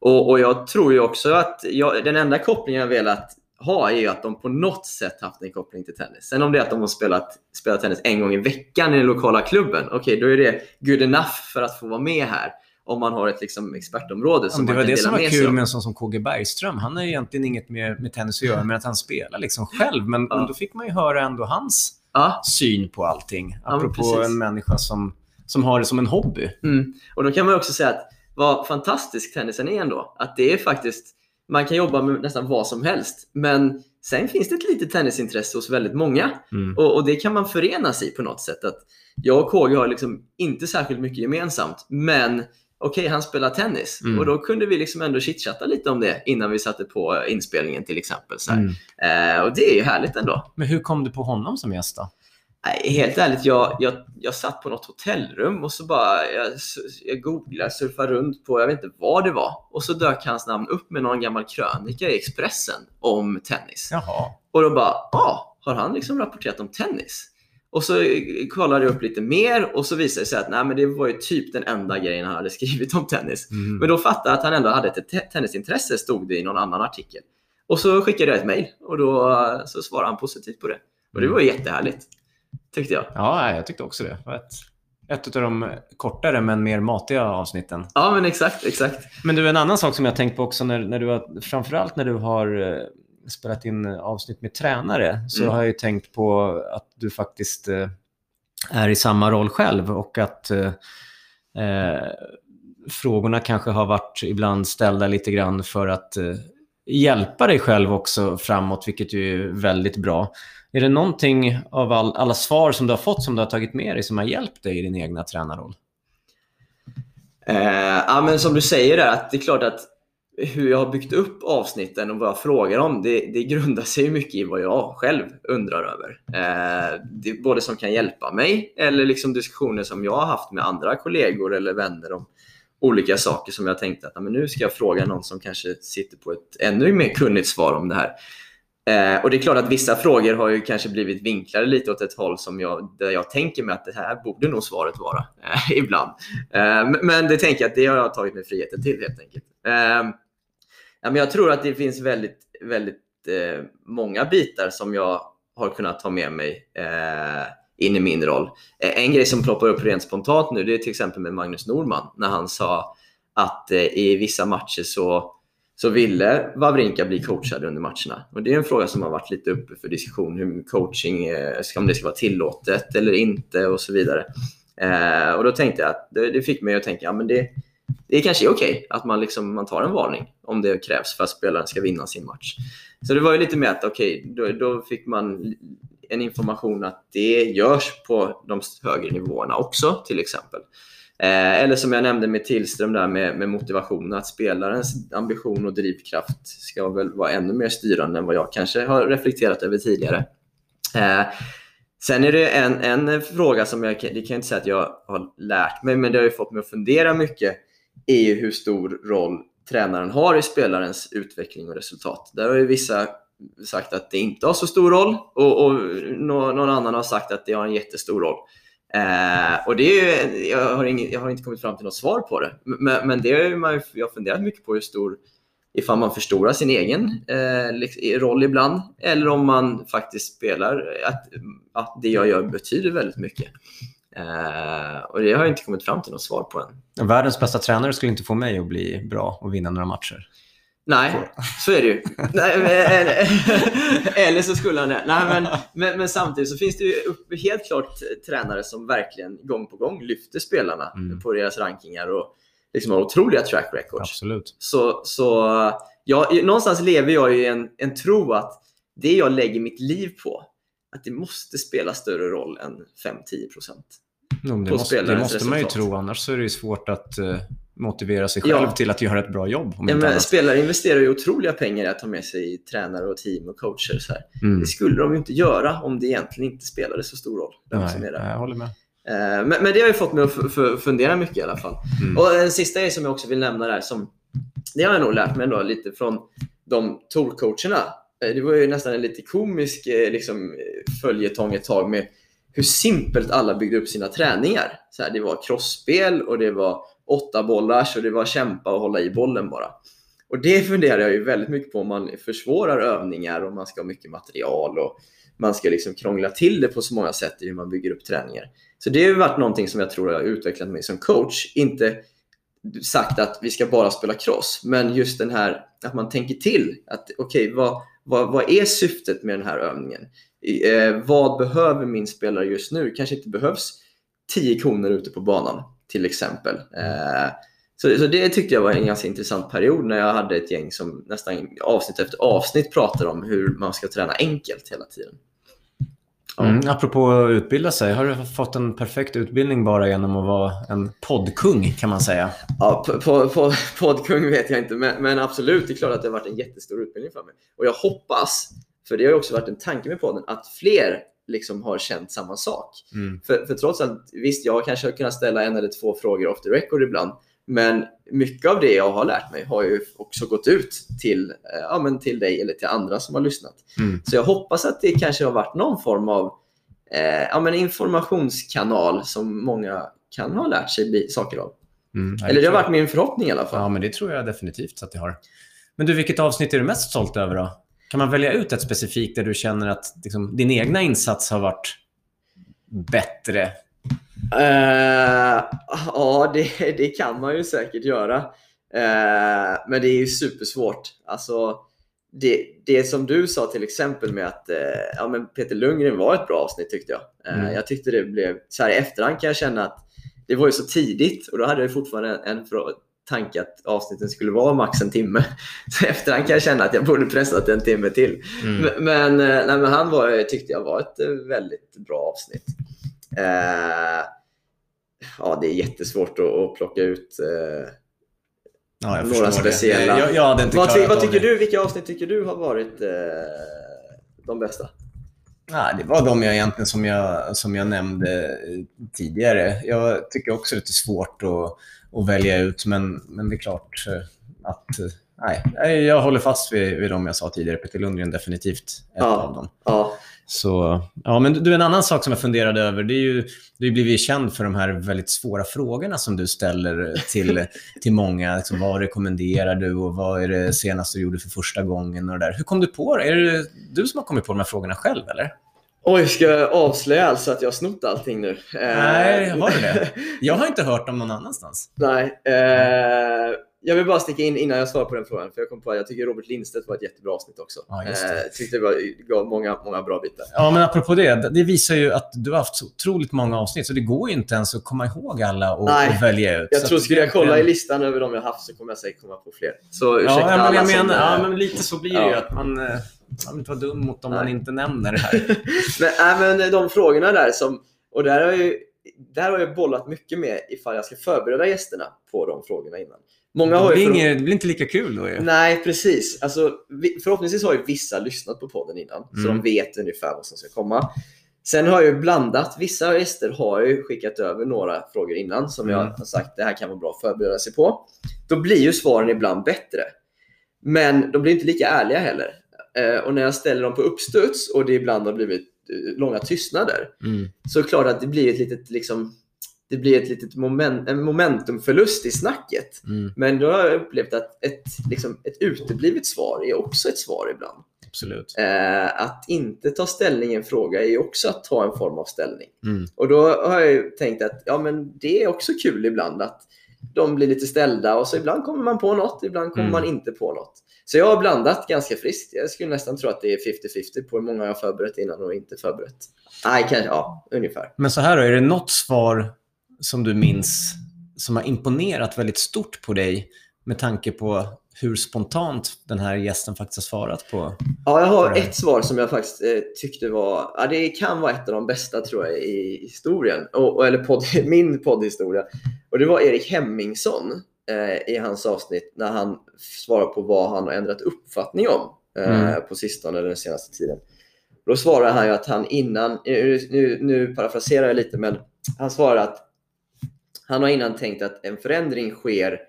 och, och jag tror ju också att jag, den enda kopplingen jag velat ha är ju att de på något sätt haft en koppling till tennis. Sen om det är att de har spelat, spelat tennis en gång i veckan i den lokala klubben, okej då är det good enough för att få vara med här. Om man har ett liksom, expertområde som det man var det som var kul med en sån som KG Bergström. Han har egentligen inget med, med tennis att göra, men att han spelar liksom själv. Men, Ja. då fick man ju höra ändå hans Ja, syn på allting. Apropå precis. en människa som, som har det som en hobby. Mm. Och då kan man också säga att vad fantastisk tennisen är ändå. Att det är faktiskt, man kan jobba med nästan vad som helst. Men sen finns det ett litet tennisintresse hos väldigt många. Mm. Och, och det kan man förenas i på något sätt. Att jag och KG har liksom inte särskilt mycket gemensamt. Men okej, han spelar tennis. Mm. Och då kunde vi liksom ändå chitchatta lite om det innan vi satte på inspelningen till exempel. Så. Mm. Eh, och det är ju härligt ändå. Men hur kom du på honom som gäst då? Nej, helt ärligt, jag, jag, jag satt på något hotellrum och så bara, jag, jag googlade, surfade runt på, jag vet inte vad det var. Och så dök hans namn upp med någon gammal krönika i Expressen om tennis. Jaha. Och då bara, ja, har han liksom rapporterat om tennis? Och så kollade jag upp lite mer och så visade det sig att nej, men det var ju typ den enda grejen han hade skrivit om tennis. Mm. Men då fattade jag att han ändå hade ett te- tennisintresse, stod det i någon annan artikel. Och så skickade jag ett mejl och då så svarade han positivt på det. Och det var jättehärligt, tyckte jag. Ja, jag tyckte också det. Det ett, ett av de kortare men mer matiga avsnitten. Ja, men exakt, exakt. Men du, en annan sak som jag tänkt på också, när, när du har, framförallt när du har eh, spelat in eh, avsnitt med tränare, så Mm. har jag ju tänkt på att du faktiskt eh, är i samma roll själv och att eh, eh, frågorna kanske har varit ibland ställda lite grann för att eh, hjälpa dig själv också framåt, vilket ju är väldigt bra. Är det någonting av all, alla svar som du har fått som du har tagit med dig som har hjälpt dig i din egna tränarroll? Eh, ja, men som du säger där, att det är klart att hur jag har byggt upp avsnitten och vad jag frågar om, det, det grundar sig mycket i vad jag själv undrar över. Eh, det är både som kan hjälpa mig eller liksom diskussioner som jag har haft med andra kollegor eller vänner om olika saker som jag tänkte att men nu ska jag fråga någon som kanske sitter på ett ännu mer kunnigt svar om det här. Eh, och det är klart att vissa frågor har ju kanske blivit vinklade lite åt ett håll som jag, där jag tänker mig att det här borde nog svaret vara eh, ibland. Eh, men- det tänker jag att det har jag tagit mig friheten till helt enkelt. Eh, ja, men jag tror att det finns väldigt, väldigt eh, många bitar som jag har kunnat ta med mig eh, in i min roll. Eh, en grej som ploppar upp rent spontant nu det är till exempel med Magnus Norman när han sa att eh, i vissa matcher så så ville Wawrinka bli coachad under matcherna. Och Det är en fråga som har varit lite uppe för diskussion, hur coaching, ska- om det ska vara tillåtet eller inte och så vidare. Eh, och Då tänkte jag att det, det fick mig att tänka, ja, men det, det kanske är okej att man, liksom, man tar en varning om det krävs för att spelaren ska vinna sin match. Så det var ju lite med att okej, då, då fick man en information att det görs på de högre nivåerna också till exempel. Eh, eller som jag nämnde med Tillström där med, med motivationen, att spelarens ambition och drivkraft ska väl vara ännu mer styrande än vad jag kanske har reflekterat över tidigare. Eh, sen är det en, en fråga som jag, det kan jag inte säga att jag har lärt mig, men det har ju fått mig att fundera mycket, är ju hur stor roll tränaren har i spelarens utveckling och resultat. Där har ju vissa sagt att det inte har så stor roll och, och någon annan har sagt att det har en jättestor roll. Eh, och det är ju, jag, har ingen, jag har inte kommit fram till något svar på det, men, men det är ju man, jag har funderat mycket på hur stor, ifall man förstorar sin egen eh, liksom, roll ibland, eller om man faktiskt spelar att, att det jag gör betyder väldigt mycket. Eh, och det har jag inte kommit fram till något svar på än. Världens bästa tränare skulle inte få mig att bli bra och vinna några matcher. Nej, så är det ju. Eller, så skulle han det. Nej, men, men, men samtidigt så finns det ju helt klart tränare som verkligen gång på gång lyfter spelarna Mm. på deras rankingar och liksom har otroliga track records. Absolut. Så, så ja, någonstans lever jag i en, en tro att det jag lägger mitt liv på, att det måste spela större roll än 5-10 procent. Men det måste, det måste man ju tro, annars så är det ju svårt att eh, motivera sig själv Ja. till att göra ett bra jobb. Ja, men spelare investerar ju otroliga pengar i att ta med sig tränare och team och coacher. Så här. Mm. Det skulle de ju inte göra om det egentligen inte spelade så stor roll. Nej, där. jag håller med. Eh, Men, men det har ju fått mig att fundera mycket i alla fall. Mm. Och en sista grej som jag också vill nämna där, som det har jag nog lärt mig ändå lite från de tourcoacherna. Eh, Det var ju nästan en lite komisk eh, liksom, följetong ett tag med hur simpelt alla byggde upp sina träningar. Så här, det var crossspel och det var åtta bollar, så det var kämpa och hålla i bollen bara. Och det funderar jag ju väldigt mycket på om man försvårar övningar och man ska ha mycket material och man ska liksom krångla till det på så många sätt i hur man bygger upp träningar. Så det har varit någonting som jag tror jag har utvecklat mig som coach. Inte sagt att vi ska bara spela cross, men just den här att man tänker till. att Okej, vad, vad, vad är syftet med den här övningen? Eh, vad behöver min spelare just nu? kanske inte behövs 10 koner ute på banan till exempel. Eh, så, så det tyckte jag var en ganska intressant period när jag hade ett gäng som nästan avsnitt efter avsnitt pratade om hur man ska träna enkelt hela tiden. Ja. Mm, apropå att utbilda sig, har du fått en perfekt utbildning bara genom att vara en poddkung kan man säga? Ja, på, på, poddkung vet jag inte, men, men absolut, det är klart att det har varit en jättestor utbildning för mig. Och jag hoppas, för det har ju också varit en tanke med podden, att fler liksom har känt samma sak. Mm. För, för trots att, visst, jag kanske har kunnat ställa en eller två frågor off the record ibland, men mycket av det jag har lärt mig har ju också gått ut till, eh, ja, men till dig eller till andra som har lyssnat. Mm. Så jag hoppas att det kanske har varit någon form av eh, ja, men informationskanal som många kan ha lärt sig saker av. Mm. Ja, Eller det har varit min förhoppning i alla fall. Ja, men det tror jag definitivt att det har. Men du, vilket avsnitt är du mest stolt över då? Kan man välja ut ett specifikt där du känner att liksom, din egna insats har varit bättre? Eh, ja, det, det kan man ju säkert göra. Eh, men det är ju supersvårt. Alltså, det, det som du sa till exempel med att eh, ja, men Peter Lundgren var ett bra avsnitt tyckte jag. Mm. Jag tyckte det blev, så här i efterhand kan jag känna att det var ju så tidigt och då hade jag fortfarande en, en tanke att avsnitten skulle vara max en timme. Så efterhand kan jag känna att jag borde pressat en timme till. Mm. Men, eh, nej, men han var, tyckte jag var ett eh, väldigt bra avsnitt. Eh, ja, det är jättesvårt att, att plocka ut. Eh, Ja, Några speciella. Jag, jag vad, ty, vad tycker det. du? Vilka avsnitt tycker du har varit eh, de bästa? Ja, det var de jag egentligen som jag, som jag nämnde eh, tidigare. Jag tycker också det är svårt att, att välja ut, men, men det är klart eh, att... eh, nej, jag håller fast vid, vid de jag sa tidigare. Peter Lundgren definitivt ett Ja. av dem. Ja, Så, ja, men du, en annan sak som jag funderade över, det är ju, du har blivit känd för de här väldigt svåra frågorna som du ställer till, till många. Liksom, vad rekommenderar du och vad är det senaste du gjorde för första gången? Och det där. Hur kom du på det? Är det du som har kommit på de här frågorna själv, eller? Oj, ska jag avslöja alltså att jag har snott allting nu? Nej, har du det? Jag har inte hört dem någon annanstans. Nej. Eh, jag vill bara sticka in innan jag svarar på den frågan, för jag kom på att jag tycker Robert Lindstedt var ett jättebra avsnitt också. Ja, just det. Eh, tyckte det var, gav många, många bra bitar. Ja, men apropå det, det visar ju att du har haft så otroligt många avsnitt, så det går ju inte ens att komma ihåg alla och, Nej. och välja ut. Jag Så tror, att skulle jag kolla i listan över de jag haft så kommer jag säkert komma på fler. Så ursäkta Ja, men jag som... menar, eh, ja, men lite så blir det Ja. ju. Att man, eh, man vill inte vara dum mot om Nej. man inte nämner det här. men, nej, men de frågorna där som... Och där har ju där har jag bollat mycket med ifall jag ska förbereda gästerna på de frågorna innan. Många har ju inget, det blir inte lika kul då ju. Nej, precis. Alltså, vi- förhoppningsvis har ju vissa lyssnat på podden innan, så Mm. de vet ungefär vad som ska komma. Sen har jag ju blandat. Vissa gäster har ju skickat över några frågor innan som jag Mm. har sagt det här kan vara bra att förbereda sig på. Då blir ju svaren ibland bättre. Men de blir inte lika ärliga heller. Eh, och när jag ställer dem på uppstuds och det ibland har blivit eh, långa tystnader Mm. så är det klart att det blir ett litet, liksom, det blir ett litet moment, en momentumförlust i snacket. Mm. Men då har jag upplevt att ett, liksom, ett uteblivet svar är också ett svar ibland. Absolut. Eh, att inte ta ställning i en fråga är också att ta en form av ställning. Mm. Och då har jag tänkt att ja, men det är också kul ibland att de blir lite ställda och så ibland kommer man på något, ibland kommer Mm. man inte på något. Så jag har blandat ganska friskt. Jag skulle nästan tro att det är 50-50 på hur många jag har förberett innan och inte förberett. Nej, kanske, ja, ungefär. Men så här då, är det något svar som du minns som har imponerat väldigt stort på dig med tanke på hur spontant den här gästen faktiskt har svarat på? Ja, jag har ett svar som jag faktiskt eh, tyckte var, ja, det kan vara ett av de bästa tror jag i historien, och, och, eller podd, min poddhistoria. Och det var Erik Hemmingsson eh, i hans avsnitt när han svarar på vad han har ändrat uppfattning om eh, Mm. på sistone eller den senaste tiden. Då svarar han ju att han innan, nu, nu, nu parafraserar jag lite, men han svarar att han har innan tänkt att en förändring sker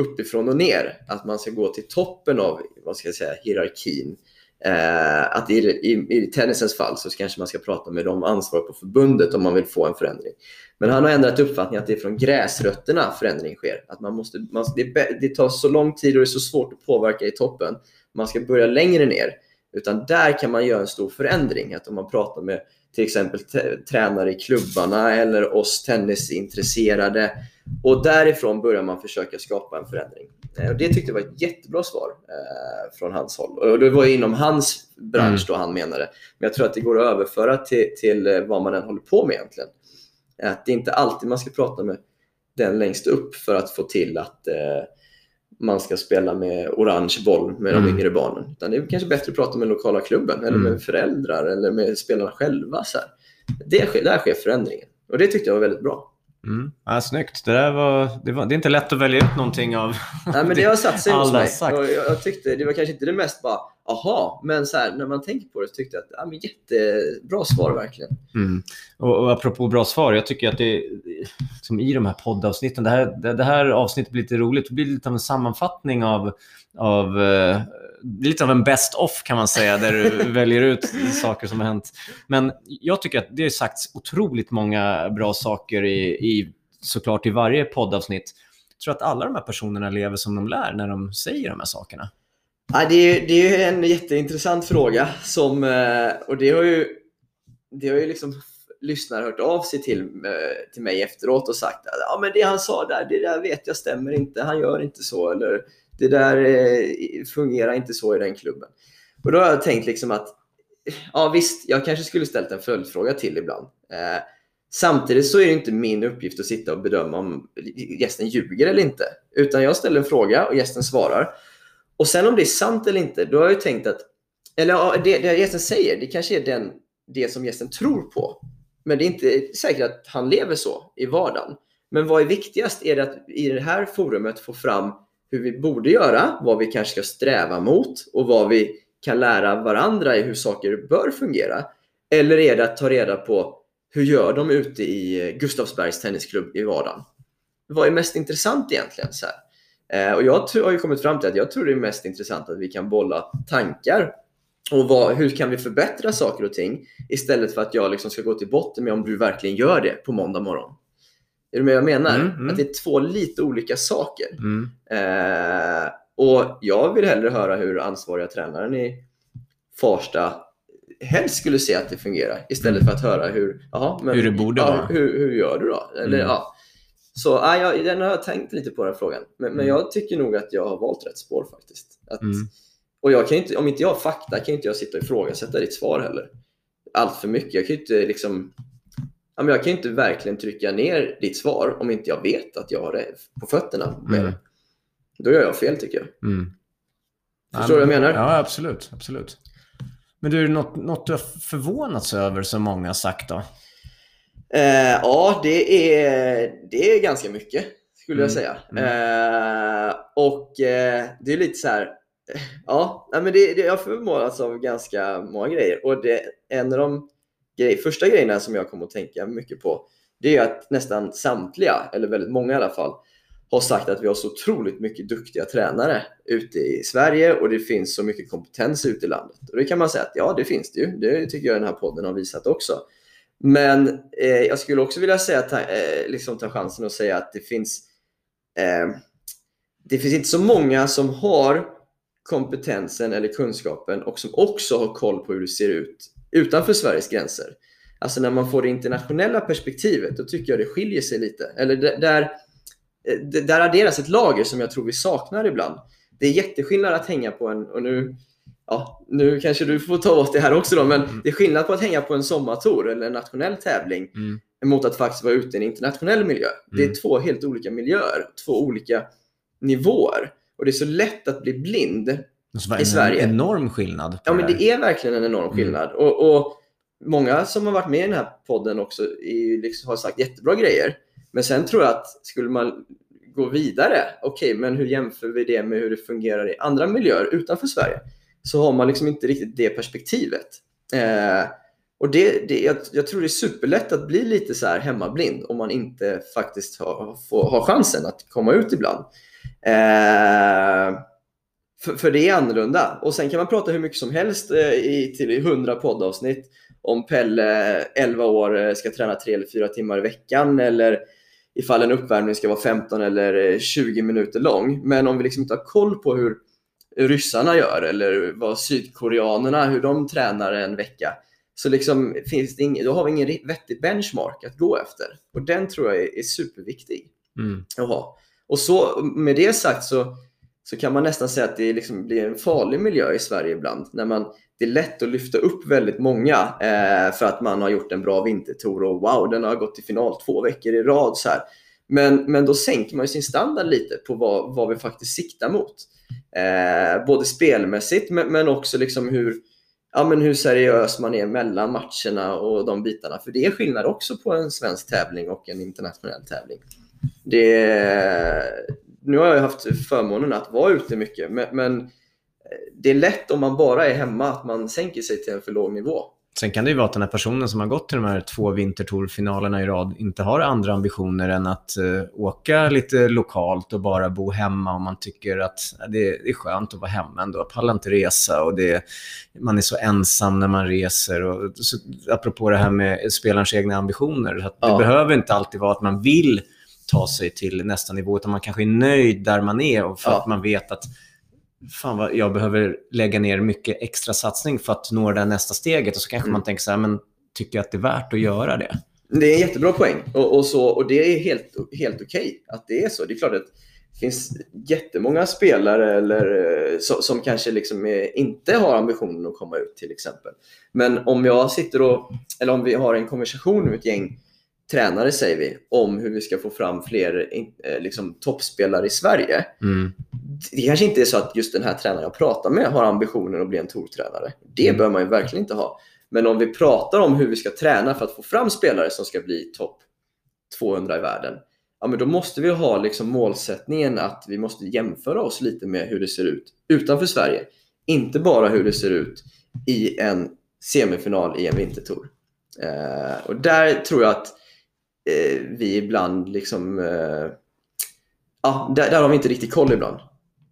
uppifrån och ner. Att man ska gå till toppen av vad ska jag säga, hierarkin. Eh, att i, i, I tennisens fall så kanske man ska prata med de ansvariga på förbundet om man vill få en förändring. Men han har ändrat uppfattning att det är från gräsrötterna förändring sker. Att man måste, man, det, det tar så lång tid och det är så svårt att påverka i toppen. Man ska börja längre ner. Utan där kan man göra en stor förändring. Att om man pratar med till exempel tränare i klubbarna eller oss tennisintresserade. Och därifrån börjar man försöka skapa en förändring. Eh, Och det tyckte jag var ett jättebra svar eh, från hans håll. Och det var ju inom hans bransch då han menade. Men jag tror att det går att överföra till, till eh, vad man än håller på med egentligen. Att det är inte alltid man ska prata med den längst upp för att få till att eh, man ska spela med orange boll med de Mm. yngre barnen. Utan det är kanske bättre att prata med lokala klubben eller Mm. med föräldrar eller med spelarna själva. Så här. Det där sker förändringen. Och det tyckte jag var väldigt bra. Mm. Ja, snyggt. Det, där var, det, var, det är inte lätt att välja ut någonting av... Nej, men det har satt sig hos mig. jag, jag tyckte, det var kanske inte det mest bara, aha, men så här, när man tänker på det så tyckte jag att ja, men jättebra svar verkligen. Mm. Och, och apropå bra svar, jag tycker att det som i de här poddavsnitten, det här, det, det här avsnittet blir lite roligt. Det blir lite av en sammanfattning av, av eh, lite av en best off kan man säga, där du väljer ut saker som har hänt. Men jag tycker att det har sagts otroligt många bra saker i, i såklart i varje poddavsnitt. Jag tror att alla de här personerna lever som de lär när de säger de här sakerna. Ja, det, är, det är en jätteintressant fråga som, eh, och det har ju, det har ju liksom lyssnare hört av sig till, eh, till mig efteråt och sagt att ja, men det han sa där, det där vet jag stämmer inte, han gör inte så eller det där eh, fungerar inte så i den klubben. Och då har jag tänkt liksom att ja visst, jag kanske skulle ställt en följdfråga till ibland. Eh, samtidigt så är det inte min uppgift att sitta och bedöma om gästen ljuger eller inte. Utan jag ställer en fråga och gästen svarar. Och sen om det är sant eller inte, då har jag ju tänkt att, eller ja, det, det gästen säger, det kanske är den, det som gästen tror på. Men det är inte säkert att han lever så i vardagen. Men vad är viktigast? Är det att i det här forumet få fram hur vi borde göra, vad vi kanske ska sträva mot och vad vi kan lära varandra i hur saker bör fungera? Eller är det att ta reda på hur gör de ute i Gustavsbergs tennisklubb i vardagen? Vad är mest intressant egentligen? Så här? Eh, och jag har ju kommit fram till att jag tror det är mest intressant att vi kan bolla tankar och vad, hur kan vi förbättra saker och ting istället för att jag liksom ska gå till botten med om du verkligen gör det på måndag morgon. Är du med vad jag menar? Mm, mm. Att det är två lite olika saker. Mm. Eh, och jag vill hellre höra hur ansvariga tränaren i Farsta helst skulle se att det fungerar istället för att höra hur, jaha, men, Hur det borde ja, vara. Hur, hur gör du då? Eller, Mm. ja. Så ja, jag, den har jag tänkt lite på den frågan. Men, men Mm. jag tycker nog att jag har valt rätt spår faktiskt. Att, Mm. Och jag kan inte, om inte jag har fakta kan inte jag sitta och ifrågasätta ditt svar heller. Allt för mycket. Jag kan ju inte liksom ja, men jag kan inte verkligen trycka ner ditt svar om inte jag vet att jag har det på fötterna med Mm. Då gör jag fel tycker jag. Mm. Förstår du vad jag menar? Ja, absolut. absolut. Men du, något, något du har förvånats över som många har sagt då? Eh, ja, det är, det är ganska mycket skulle jag Mm, säga. Eh, och eh, det är lite så här. Ja, men det, det, jag förmånas av ganska många grejer. Och det, en av de grej, första grejerna som jag kommer att tänka mycket på det är att nästan samtliga, eller väldigt många i alla fall, har sagt att vi har så otroligt mycket duktiga tränare ute i Sverige och det finns så mycket kompetens ute i landet. Och det kan man säga att ja, det finns det ju. Det tycker jag den här podden har visat också. Men eh, jag skulle också vilja säga, ta, eh, liksom ta chansen och säga att det finns eh, det finns inte så många som har kompetensen eller kunskapen och som också har koll på hur det ser ut utanför Sveriges gränser. Alltså när man får det internationella perspektivet, då tycker jag det skiljer sig lite. Eller där, där eh, adderas ett lager som jag tror vi saknar ibland. Det är jätteskillnad att hänga på en, och nu, ja, nu kanske du får ta åt det här också då, men Mm. det är skillnad på att hänga på en sommartour eller en nationell tävling Mm. mot att faktiskt vara ute i en internationell miljö. Det är Mm. två helt olika miljöer, två olika nivåer. Och det är så lätt att bli blind. I en Sverige. enorm skillnad. Ja, men det är verkligen en enorm Mm. skillnad. Och, och Många som har varit med i den här podden också är, liksom, har sagt jättebra grejer. Men sen tror jag att skulle man gå vidare, okej, men hur jämför vi det med hur det fungerar i andra miljöer utanför Sverige? Så har man liksom inte riktigt det perspektivet. Eh, och det, det, jag, jag tror det är superlätt att bli lite så här hemmablind om man inte faktiskt har, får, har chansen att komma ut ibland. Eh, för, för det är annorlunda. Och sen kan man prata hur mycket som helst eh, i, till 100 poddavsnitt om Pelle, eh, 11 år, eh, ska träna 3 eller 4 timmar i veckan eller ifall en uppvärmning ska vara 15 eller eh, 20 minuter lång. Men om vi liksom inte har koll på hur ryssarna gör eller vad sydkoreanerna, hur de tränar en vecka, så liksom finns det ing, då har vi ingen vettig benchmark att gå efter. Och den tror jag är, är superviktig Mm. att ha. Och så, med det sagt så, så kan man nästan säga att det liksom blir en farlig miljö i Sverige ibland. När man, det är lätt att lyfta upp väldigt många eh, för att man har gjort en bra vintertour och wow, den har gått till final två veckor i rad. Så här. Men, men då sänker man sin standard lite på vad, vad vi faktiskt siktar mot. Eh, både spelmässigt men, men också liksom hur, ja, men hur seriös man är mellan matcherna och de bitarna. För det är skillnad också på en svensk tävling och en internationell tävling. Det, nu har jag haft förmånen att vara ute mycket, men, men det är lätt om man bara är hemma att man sänker sig till en för låg nivå. Sen kan det ju vara att den här personen som har gått till de här två vintertourfinalerna i rad inte har andra ambitioner än att eh, åka lite lokalt och bara bo hemma och man tycker att det, det är skönt att vara hemma ändå. Jag pallar inte resa och det, man är så ensam när man reser. Och, så, apropå det här med spelarens egna ambitioner. Att det Ja. behöver inte alltid vara att man vill ta sig till nästa nivå utan man kanske är nöjd där man är och för Ja. att man vet att fan vad jag behöver lägga ner mycket extra satsning för att nå det här nästa steget. Och så kanske Mm. man tänker så här, men tycker jag att det är värt att göra det? Det är en jättebra poäng och, och, så, och det är helt, helt okej att det är så. Det är klart att det finns jättemånga spelare eller, eh, som, som kanske liksom är, inte har ambitionen att komma ut till exempel. Men om jag sitter och, eller om vi har en konversation med ett gäng tränare säger vi, om hur vi ska få fram fler eh, liksom, toppspelare i Sverige. Mm. Det kanske inte är så att just den här tränaren jag pratar med har ambitionen att bli en tourtränare. Det Mm. bör man ju verkligen inte ha. Men om vi pratar om hur vi ska träna för att få fram spelare som ska bli topp 200 i världen. Ja, men då måste vi ha liksom målsättningen att vi måste jämföra oss lite med hur det ser ut utanför Sverige. Inte bara hur det ser ut i en semifinal i en vintertour. Eh, och där tror jag att vi ibland liksom... Eh, ja, där, där har vi inte riktigt koll ibland.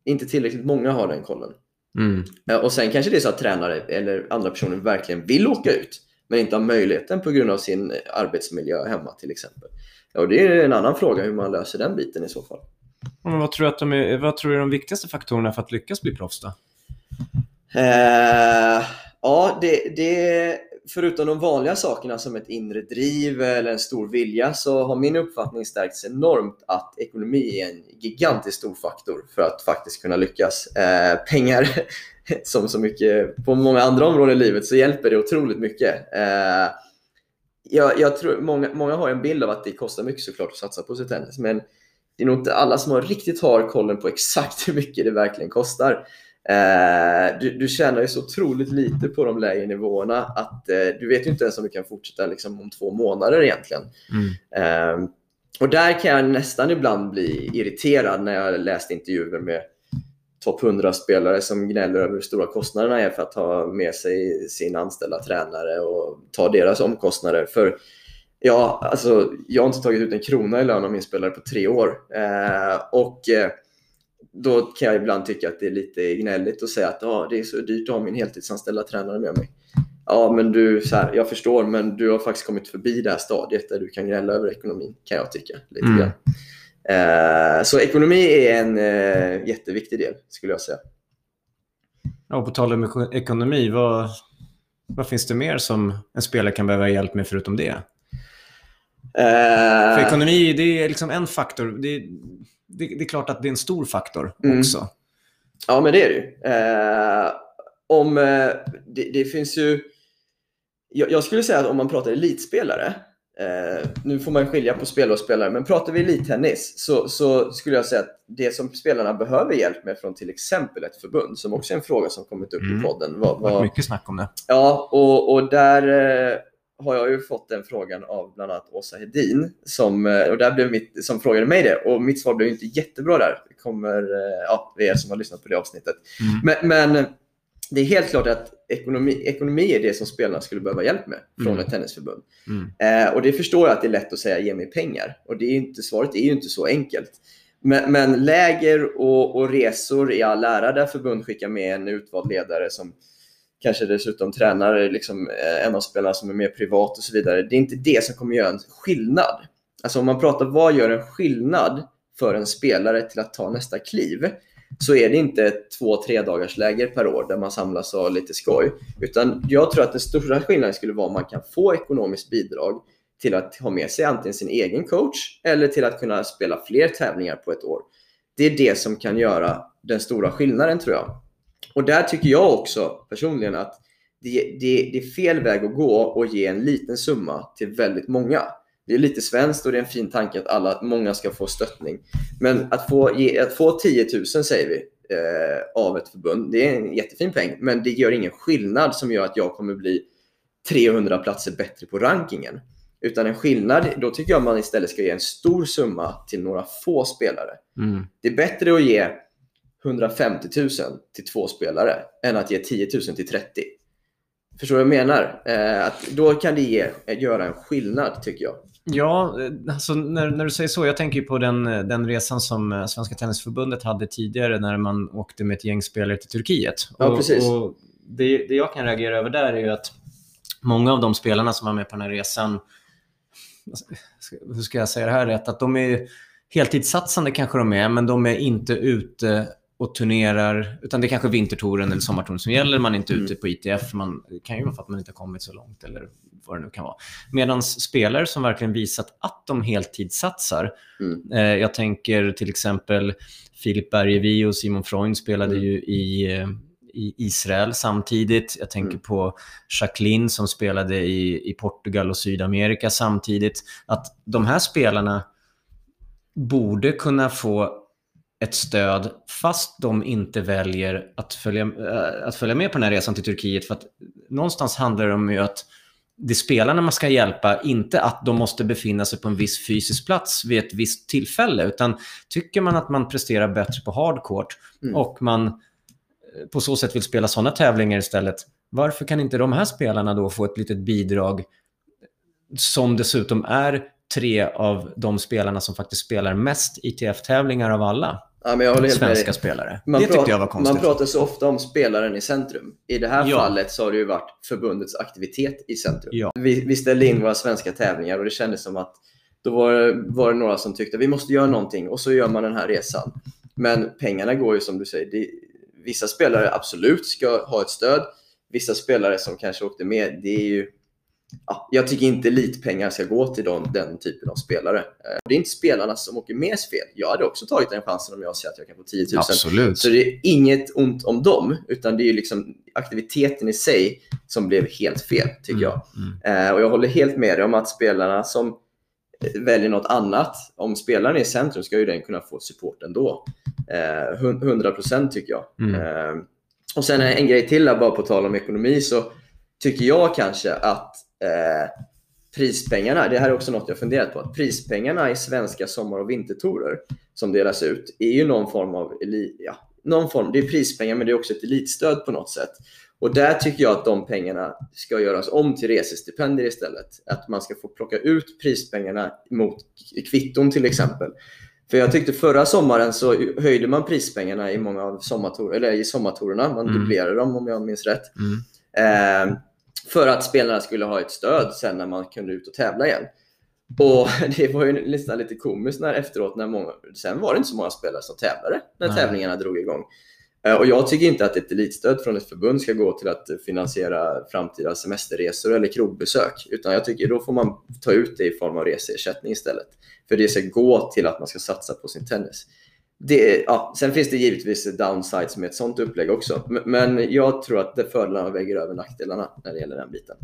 Inte tillräckligt många har den kollen. Mm. Eh, Och sen kanske det är så att tränare eller andra personer verkligen vill åka ut men inte har möjligheten på grund av sin eh, arbetsmiljö hemma till exempel. Och det är en annan fråga hur man löser den biten i så fall. Men vad, tror du att de är, vad tror du är de viktigaste faktorerna för att lyckas bli proffs då? Eh, ja, det, det, förutom de vanliga sakerna som ett inre driv eller en stor vilja så har min uppfattning stärkts enormt att ekonomi är en gigantiskt stor faktor för att faktiskt kunna lyckas. Eh, pengar, som så mycket på många andra områden i livet, så hjälper det otroligt mycket. Eh, jag, jag tror, många, många har en bild av att det kostar mycket såklart att satsa på sitt tennis, men det är nog inte alla som har riktigt har kollen på exakt hur mycket det verkligen kostar. Eh, du, du tjänar ju så otroligt lite på de lägre nivåerna att eh, du vet ju inte ens om du kan fortsätta liksom, om två månader egentligen. Mm. Eh, och där kan jag nästan ibland bli irriterad när jag läst intervjuer med topp 100-spelare som gnäller över hur stora kostnaderna är för att ha med sig sin anställda tränare och ta deras omkostnader. För ja, alltså, jag har inte tagit ut en krona i lön av min spelare på tre år. Eh, och eh, då kan jag ibland tycka att det är lite gnälligt att säga att ah, det är så dyrt att ha min heltidsanställda tränare med mig. Ja, men du, så här, jag förstår, men du har faktiskt kommit förbi det här stadiet där du kan gnälla över ekonomin, kan jag tycka. Lite Mm. grann. Eh, så ekonomi är en eh, jätteviktig del, skulle jag säga. Ja, på tal om eko- ekonomi, vad, vad finns det mer som en spelare kan behöva hjälp med förutom det? För Eh, ekonomi, det är liksom en faktor. Det, det, det är klart att det är en stor faktor Mm. också. Ja, men det är det ju. Eh, om, eh, det, det finns ju... Jag, jag skulle säga att om man pratar elitspelare, eh, nu får man skilja på spelare och spelare, men pratar vi elittennis så, så skulle jag säga att det som spelarna behöver hjälp med från till exempel ett förbund, som också är en fråga som kommit upp Mm. i podden. Vad, Det har varit mycket snack om det. Ja, och, och där eh, har jag ju fått den frågan av bland annat Åsa Hedin som, eh, och där blev mitt, som frågade mig det. Och mitt svar blev inte jättebra där. Det kommer, eh, ja, det är er som har lyssnat på det avsnittet. Mm. Men, men det är helt klart att ekonomi, ekonomi är det som spelarna skulle behöva hjälp med från Mm. ett tennisförbund. Mm. Eh, och det förstår jag att det är lätt att säga ge mig pengar. Och det är inte, svaret är ju inte så enkelt. Men, men läger och, och resor i all ära där förbund skickar med en utvald ledare som kanske dessutom tränar liksom, eh, en av spelarna som är mer privat och så vidare. Det är inte det som kommer göra en skillnad. Alltså om man pratar vad gör en skillnad för en spelare till att ta nästa kliv så är det inte två, tre dagars läger per år där man samlas och har lite skoj. Utan jag tror att den stora skillnaden skulle vara om man kan få ekonomiskt bidrag till att ha med sig antingen sin egen coach eller till att kunna spela fler tävlingar på ett år. Det är det som kan göra den stora skillnaden tror jag. Och där tycker jag också personligen att det, det, det är fel väg att gå och ge en liten summa till väldigt många. Det är lite svenskt och det är en fin tanke att alla, många ska få stöttning. Men att få, ge, att få 10 000 säger vi eh, av ett förbund, det är en jättefin peng. Men det gör ingen skillnad som gör att jag kommer bli 300 platser bättre på rankingen. Utan en skillnad, då tycker jag man istället ska ge en stor summa till några få spelare. Mm. Det är bättre att ge 150 000 till två spelare än att ge 10 000 till 30. Förstår du vad jag menar? Eh, att då kan det ge, göra en skillnad tycker jag. Ja, eh, alltså när, när du säger så, jag tänker ju på den, eh, den resan som eh, Svenska Tennisförbundet hade tidigare när man åkte med ett gäng spelare till Turkiet. Ja, och, precis. Och det, det jag kan reagera över där är ju att många av de spelarna som var med på den här resan, hur ska jag säga det här rätt, att de är heltidssatsande kanske de är, men de är inte ute och turnerar, utan det är kanske vintertouren eller sommartouren som gäller. Man är inte Mm. ute på ITF, man det kan ju vara för att man inte har kommit så långt eller vad det nu kan vara. Medan spelare som verkligen visat att de heltidssatsar, Mm. eh, jag tänker till exempel Filip Bergevi och Simon Freund spelade Mm. ju i, eh, i Israel samtidigt. Jag tänker Mm. på Jacqueline som spelade i, i Portugal och Sydamerika samtidigt. Att de här spelarna borde kunna få ett stöd fast de inte väljer att följa, äh, att följa med på den här resan till Turkiet. För att någonstans handlar det om ju att det är spelarna man ska hjälpa, inte att de måste befinna sig på en viss fysisk plats vid ett visst tillfälle. Utan tycker man att man presterar bättre på hardcourt Mm. och man eh, på så sätt vill spela sådana tävlingar istället, varför kan inte de här spelarna då få ett litet bidrag som dessutom är tre av de spelarna som faktiskt spelar mest ITF-tävlingar av alla Ja, men jag håller helt med svenska dig. spelare. Man det tyckte jag var konstigt. Man pratar så ofta om spelaren i centrum. I det här Ja. fallet så har det ju varit förbundets aktivitet i centrum. Ja. Vi, vi ställde in våra svenska tävlingar och det kändes som att då var, det- var det några som tyckte att vi måste göra någonting och så gör man den här resan. Men pengarna går ju som du säger. Det, vissa spelare absolut ska ha ett stöd. Vissa spelare som kanske åkte med, det är ju Ja, jag tycker inte elitpengar ska gå till de, den typen av spelare. Eh, Det är inte spelarna som åker med fel. Jag hade också tagit den chansen om jag ser att jag kan få 10 000. Absolut. Så det är inget ont om dem, utan det är liksom aktiviteten i sig som blev helt fel, tycker jag. Mm. Eh, och jag håller helt med dig om att spelarna som eh, väljer något annat, om spelaren är i centrum ska ju den kunna få support ändå. Eh, hun- 100% tycker jag. Mm. Och sen en grej till här, bara på tal om ekonomi, så tycker jag kanske att eh, prispengarna, det här är också något jag funderat på, att prispengarna i svenska sommar och vintertorer som delas ut är ju någon form av ja, någon form, det är prispengar men det är också ett elitstöd på något sätt. Och där tycker jag att de pengarna ska göras om till resestipendier istället. Att man ska få plocka ut prispengarna mot kvitton till exempel. För jag tyckte förra sommaren så höjde man prispengarna i många av sommartor eller i sommartorerna. Man Mm. dubblerade dem om jag minns rätt. Mm. Eh, för att spelarna skulle ha ett stöd sen när man kunde ut och tävla igen. Och det var ju nästan lite komiskt när efteråt, när många, sen var det inte så många spelare som tävlade när Nej. tävlingarna drog igång. Eh, Och jag tycker inte att ett elitstöd från ett förbund ska gå till att finansiera framtida semesterresor eller krogbesök. Utan jag tycker då får man ta ut det i form av reseersättning istället. För det ska gå till att man ska satsa på sin tennis. Det, ja, sen finns det givetvis downsides med ett sånt upplägg också. Men jag tror att det fördelarna väger över nackdelarna när det gäller den biten.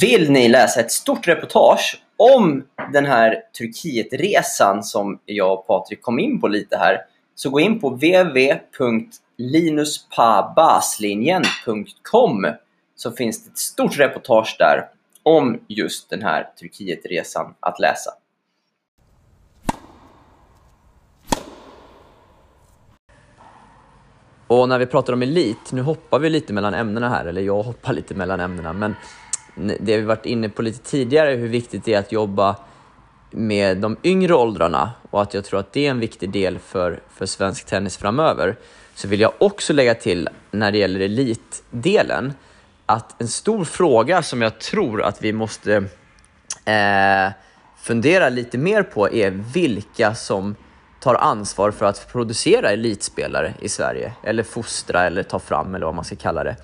Vill ni läsa ett stort reportage om den här Turkietresan som jag och Patrik kom in på lite här så gå in på www.linuspabaslinjen.com så finns det ett stort reportage där om just den här Turkietresan att läsa. Och när vi pratar om elit, nu hoppar vi lite mellan ämnena här, eller jag hoppar lite mellan ämnena, men det vi varit inne på lite tidigare, hur viktigt det är att jobba med de yngre åldrarna och att jag tror att det är en viktig del för, för svensk tennis framöver, så vill jag också lägga till när det gäller elitdelen, att en stor fråga som jag tror att vi måste eh, fundera lite mer på är vilka som tar ansvar för att producera elitspelare i Sverige. Eller fostra eller ta fram eller vad man ska kalla det.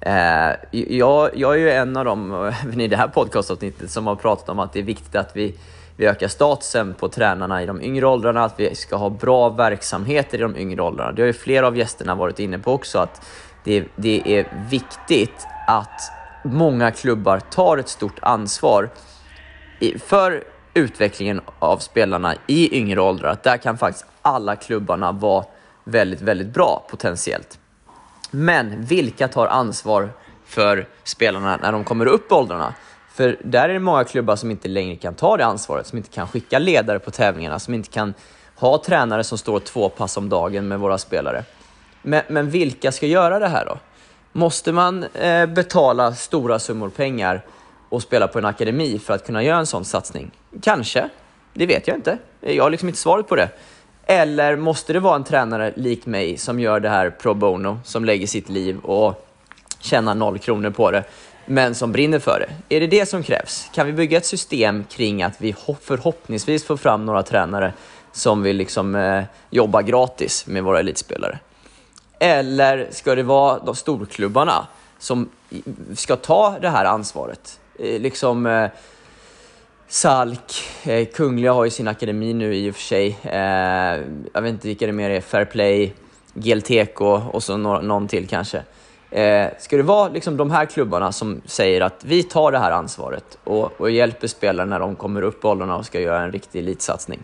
Eh, jag, jag är ju en av dem, även i det här podcastavsnittet, som har pratat om att det är viktigt att vi, vi ökar statusen på tränarna i de yngre åldrarna, att vi ska ha bra verksamheter i de yngre åldrarna. Det har ju flera av gästerna varit inne på också, att det, det är viktigt att många klubbar tar ett stort ansvar i, för utvecklingen av spelarna i yngre åldrar. Att där kan faktiskt alla klubbarna vara väldigt, väldigt bra potentiellt. Men vilka tar ansvar för spelarna när de kommer upp i åldrarna? För där är det många klubbar som inte längre kan ta det ansvaret, som inte kan skicka ledare på tävlingarna, som inte kan ha tränare som står två pass om dagen med våra spelare. Men, men vilka ska göra det här då? Måste man eh, betala stora summor pengar och spela på en akademi för att kunna göra en sån satsning? Kanske. Det vet jag inte. Jag har liksom inte svaret på det. Eller måste det vara en tränare lik mig som gör det här pro bono, som lägger sitt liv och tjänar noll kronor på det, men som brinner för det? Är det det som krävs? Kan vi bygga ett system kring att vi förhoppningsvis får fram några tränare som vill liksom, eh, jobba gratis med våra elitspelare? Eller ska det vara de storklubbarna som ska ta det här ansvaret? Eh, liksom eh, Salk, eh, Kungliga har ju sin akademi nu i och för sig. Eh, jag vet inte vilka det mer är. Fairplay, GLTK och så no någon till kanske. Eh, ska det vara liksom de här klubbarna som säger att vi tar det här ansvaret och, och hjälper spelarna när de kommer upp i åldrarna och ska göra en riktig elitsatsning?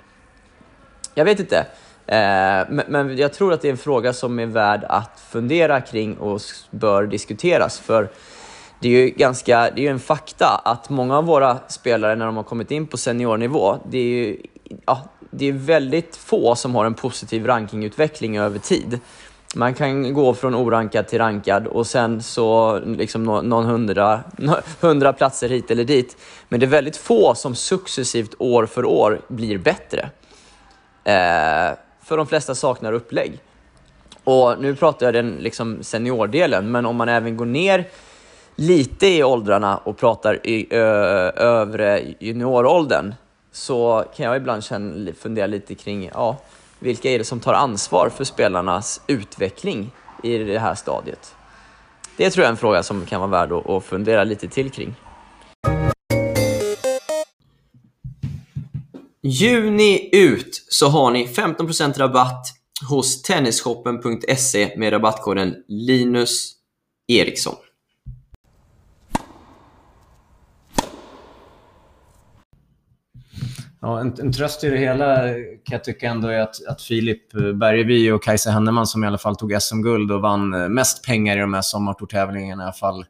Jag vet inte. Eh, men, jag tror att det är en fråga som är värd att fundera kring och bör diskuteras. För det är ju ganska, det är en fakta att många av våra spelare när de har kommit in på seniornivå, det är ju ja, det är väldigt få som har en positiv rankingutveckling över tid. Man kan gå från orankad till rankad och sen så liksom någon hundra, hundra platser hit eller dit. Men det är väldigt få som successivt år för år blir bättre. Eh, för de flesta saknar upplägg. Och nu pratar jag den liksom seniordelen, men om man även går ner lite i åldrarna och pratar i ö, övre junioråldern så kan jag ibland känna, fundera lite kring ja, vilka är det som tar ansvar för spelarnas utveckling i det här stadiet. Det tror jag är en fråga som kan vara värd att, att fundera lite till kring. Juni ut så har ni 15% rabatt hos tennisshoppen.se med rabattkoden Linus Eriksson. Ja, en, en tröst i det hela kan jag tycka ändå är att, att Filip Bergeby och Kajsa Henneman som i alla fall tog SM-guld och vann eh, mest pengar i de här sommartourtävlingarna i alla fall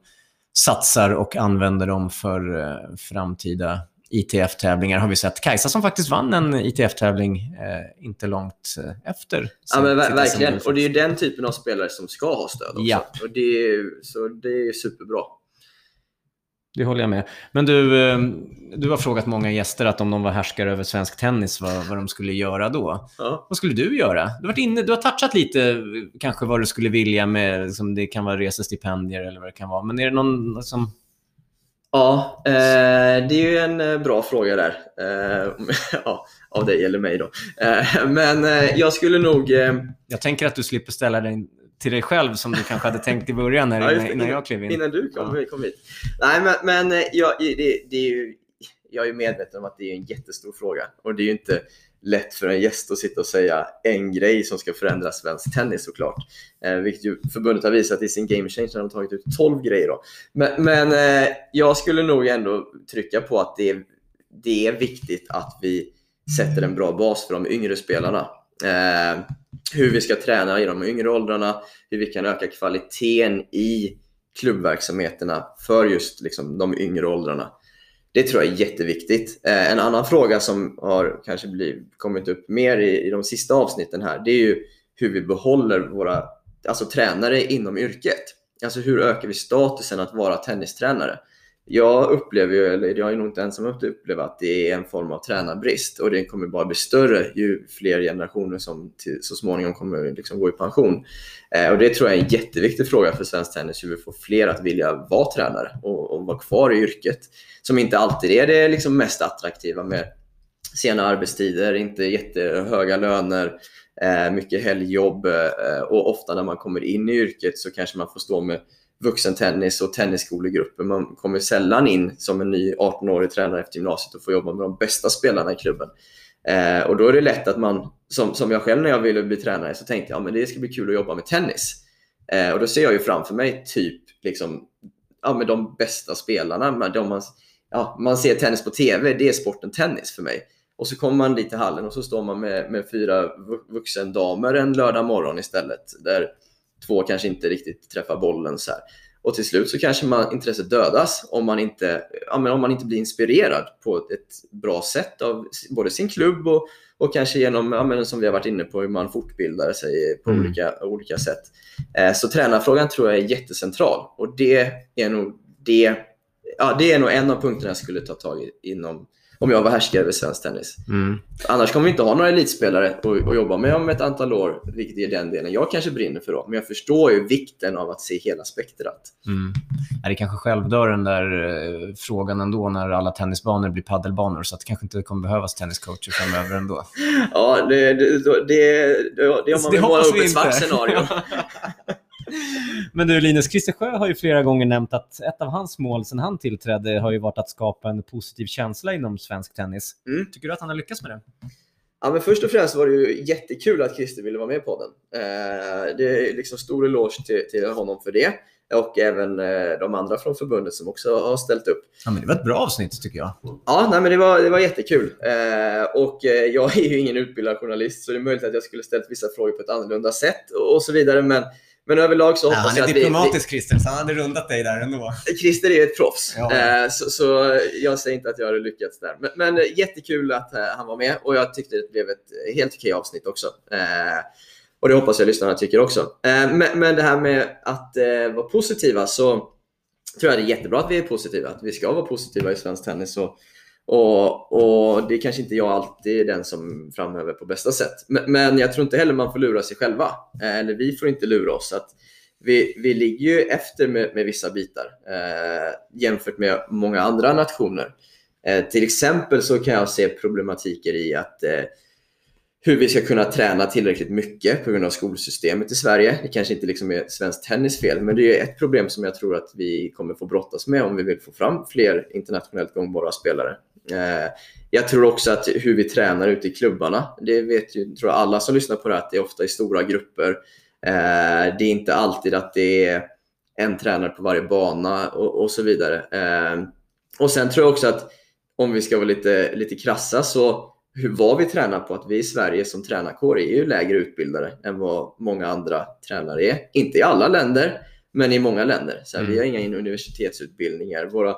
satsar och använder dem för eh, framtida ITF-tävlingar har vi sett. Kajsa som faktiskt vann en ITF-tävling eh, inte långt eh, efter. Ja, men ver- verkligen. Och det är ju den typen av spelare som ska ha stöd också. Ja. Och det är, så det är superbra. Det håller jag med. Men du, eh, du har frågat många gäster att om de var härskare över svensk tennis, vad, vad de skulle göra då. Ja. Vad skulle du göra? Du har, varit inne, du har touchat lite kanske vad du skulle vilja med, liksom, det kan vara resestipendier eller vad det kan vara. Men är det någon som... Ja, eh, det är ju en eh, bra fråga där. Eh, ja, av dig eller mig då. Eh, men eh, jag skulle nog... Eh, Jag tänker att du slipper ställa dig till dig själv som du kanske hade tänkt i början här, Ja, innan, innan jag klev in. Innan du kom, Ja. kom hit. Nej, men, men jag, det, det är ju, jag är medveten om att det är en jättestor fråga. Och det är ju inte lätt för en gäst att sitta och säga en grej som ska förändra svensk tennis såklart. Eh, vilket ju förbundet har visat i sin Game Change när de tagit ut 12 grejer. Då. Men, men eh, jag skulle nog ändå trycka på att det är, det är viktigt att vi sätter en bra bas för de yngre spelarna. Eh, hur vi ska träna i de yngre åldrarna, hur vi kan öka kvaliteten i klubbverksamheterna för just liksom, de yngre åldrarna. Det tror jag är jätteviktigt. Eh, en annan fråga som har kanske blivit, kommit upp mer i, i de sista avsnitten här, det är ju hur vi behåller våra alltså, tränare inom yrket. Alltså hur ökar vi statusen att vara tennistränare? Jag upplever ju, eller jag är nog inte ensam om att uppleva att det är en form av tränarbrist och det kommer bara bli större ju fler generationer som till, så småningom kommer liksom gå i pension. Eh, och det tror jag är en jätteviktig fråga för svensk tennis, hur vi får fler att vilja vara tränare och, och vara kvar i yrket. Som inte alltid är det liksom mest attraktiva med sena arbetstider, inte jättehöga löner, eh, mycket helgjobb eh, och ofta när man kommer in i yrket så kanske man får stå med vuxentennis och tennisskolegrupper. Man kommer sällan in som en ny 18-årig tränare efter gymnasiet och får jobba med de bästa spelarna i klubben. Eh, och då är det lätt att man, som, som jag själv när jag ville bli tränare, så tänkte jag att det ska bli kul att jobba med tennis. Eh, och då ser jag ju framför mig typ liksom, ja, med de bästa spelarna. Med de man, ja, man ser tennis på TV, det är sporten tennis för mig. Och så kommer man dit till hallen och så står man med, med fyra vuxendamer en lördag morgon istället. Där två kanske inte riktigt träffar bollen. så här. Och till slut så kanske man, intresset dödas om man, inte, ja, om man inte blir inspirerad på ett bra sätt av både sin klubb och, och kanske genom, ja, men som vi har varit inne på, hur man fortbildar sig på Mm. olika, olika sätt. Eh, så tränarfrågan tror jag är jättecentral och det är nog det, ja, det är nog en av punkterna jag skulle ta tag i inom, om jag var härskare över svensk tennis. Mm. Annars kommer vi inte ha några elitspelare att, att jobba med om ett antal år, vilket är den delen jag kanske brinner för. Då. Men jag förstår ju vikten av att se hela spektrat. Mm. Det kanske självdör den där eh, frågan ändå när alla tennisbanor blir paddelbanor så att det kanske inte kommer behövas tenniscoacher framöver ändå. Ja, det, det, det, det, det om man vill måla upp ett svart scenario. Men du Linus, Christer Sjö har ju flera gånger nämnt att ett av hans mål sedan han tillträdde har ju varit att skapa en positiv känsla inom svensk tennis. Mm. Tycker du att han har lyckats med det? Ja, men först och främst var det ju jättekul att Christer ville vara med på den. Eh, det är liksom stor eloge till, till honom för det. Och även eh, de andra från förbundet som också har ställt upp. Ja, men det var ett bra avsnitt tycker jag. Ja, nej, men det var, det var jättekul. Eh, och eh, jag är ju ingen utbildad journalist så det är möjligt att jag skulle ställt vissa frågor på ett annorlunda sätt och, och så vidare. Men, men överlag så Ja, hoppas han jag är att vi, diplomatisk Christer, så han hade rundat dig där ändå. vi... Christer är ju ett proffs. Ja. Eh, så, så jag säger inte att jag hade lyckats där. Men, men jättekul att eh, han var med och jag tyckte det blev ett helt okej avsnitt också. Eh, och det hoppas jag lyssnarna tycker också. Men, det här med att vara positiva så tror jag det är jättebra att vi är positiva. Att vi ska vara positiva i svensk tennis. Och, och, och det är kanske inte jag alltid är den som framhäver på bästa sätt. Men, men jag tror inte heller man får lura sig själva. Eh, eller vi får inte lura oss. Att vi, vi ligger ju efter med, med vissa bitar eh, jämfört med många andra nationer. Eh, till exempel så kan jag se problematiker i att eh, hur vi ska kunna träna tillräckligt mycket på grund av skolsystemet i Sverige. Det kanske inte liksom är svensk tennis fel, men det är ett problem som jag tror att vi kommer få brottas med om vi vill få fram fler internationellt gångbara spelare. Eh, jag tror också att hur vi tränar ute i klubbarna, det vet ju tror jag alla som lyssnar på det här, att det är ofta i stora grupper. Eh, det är inte alltid att det är en tränare på varje bana och, och så vidare. Eh, och sen tror jag också att om vi ska vara lite, lite krassa så hur, vad vi tränar på, att vi i Sverige som tränarkår är ju lägre utbildade än vad många andra tränare är. Inte i alla länder, men i många länder. Så här, Mm. Vi har inga universitetsutbildningar. Våra,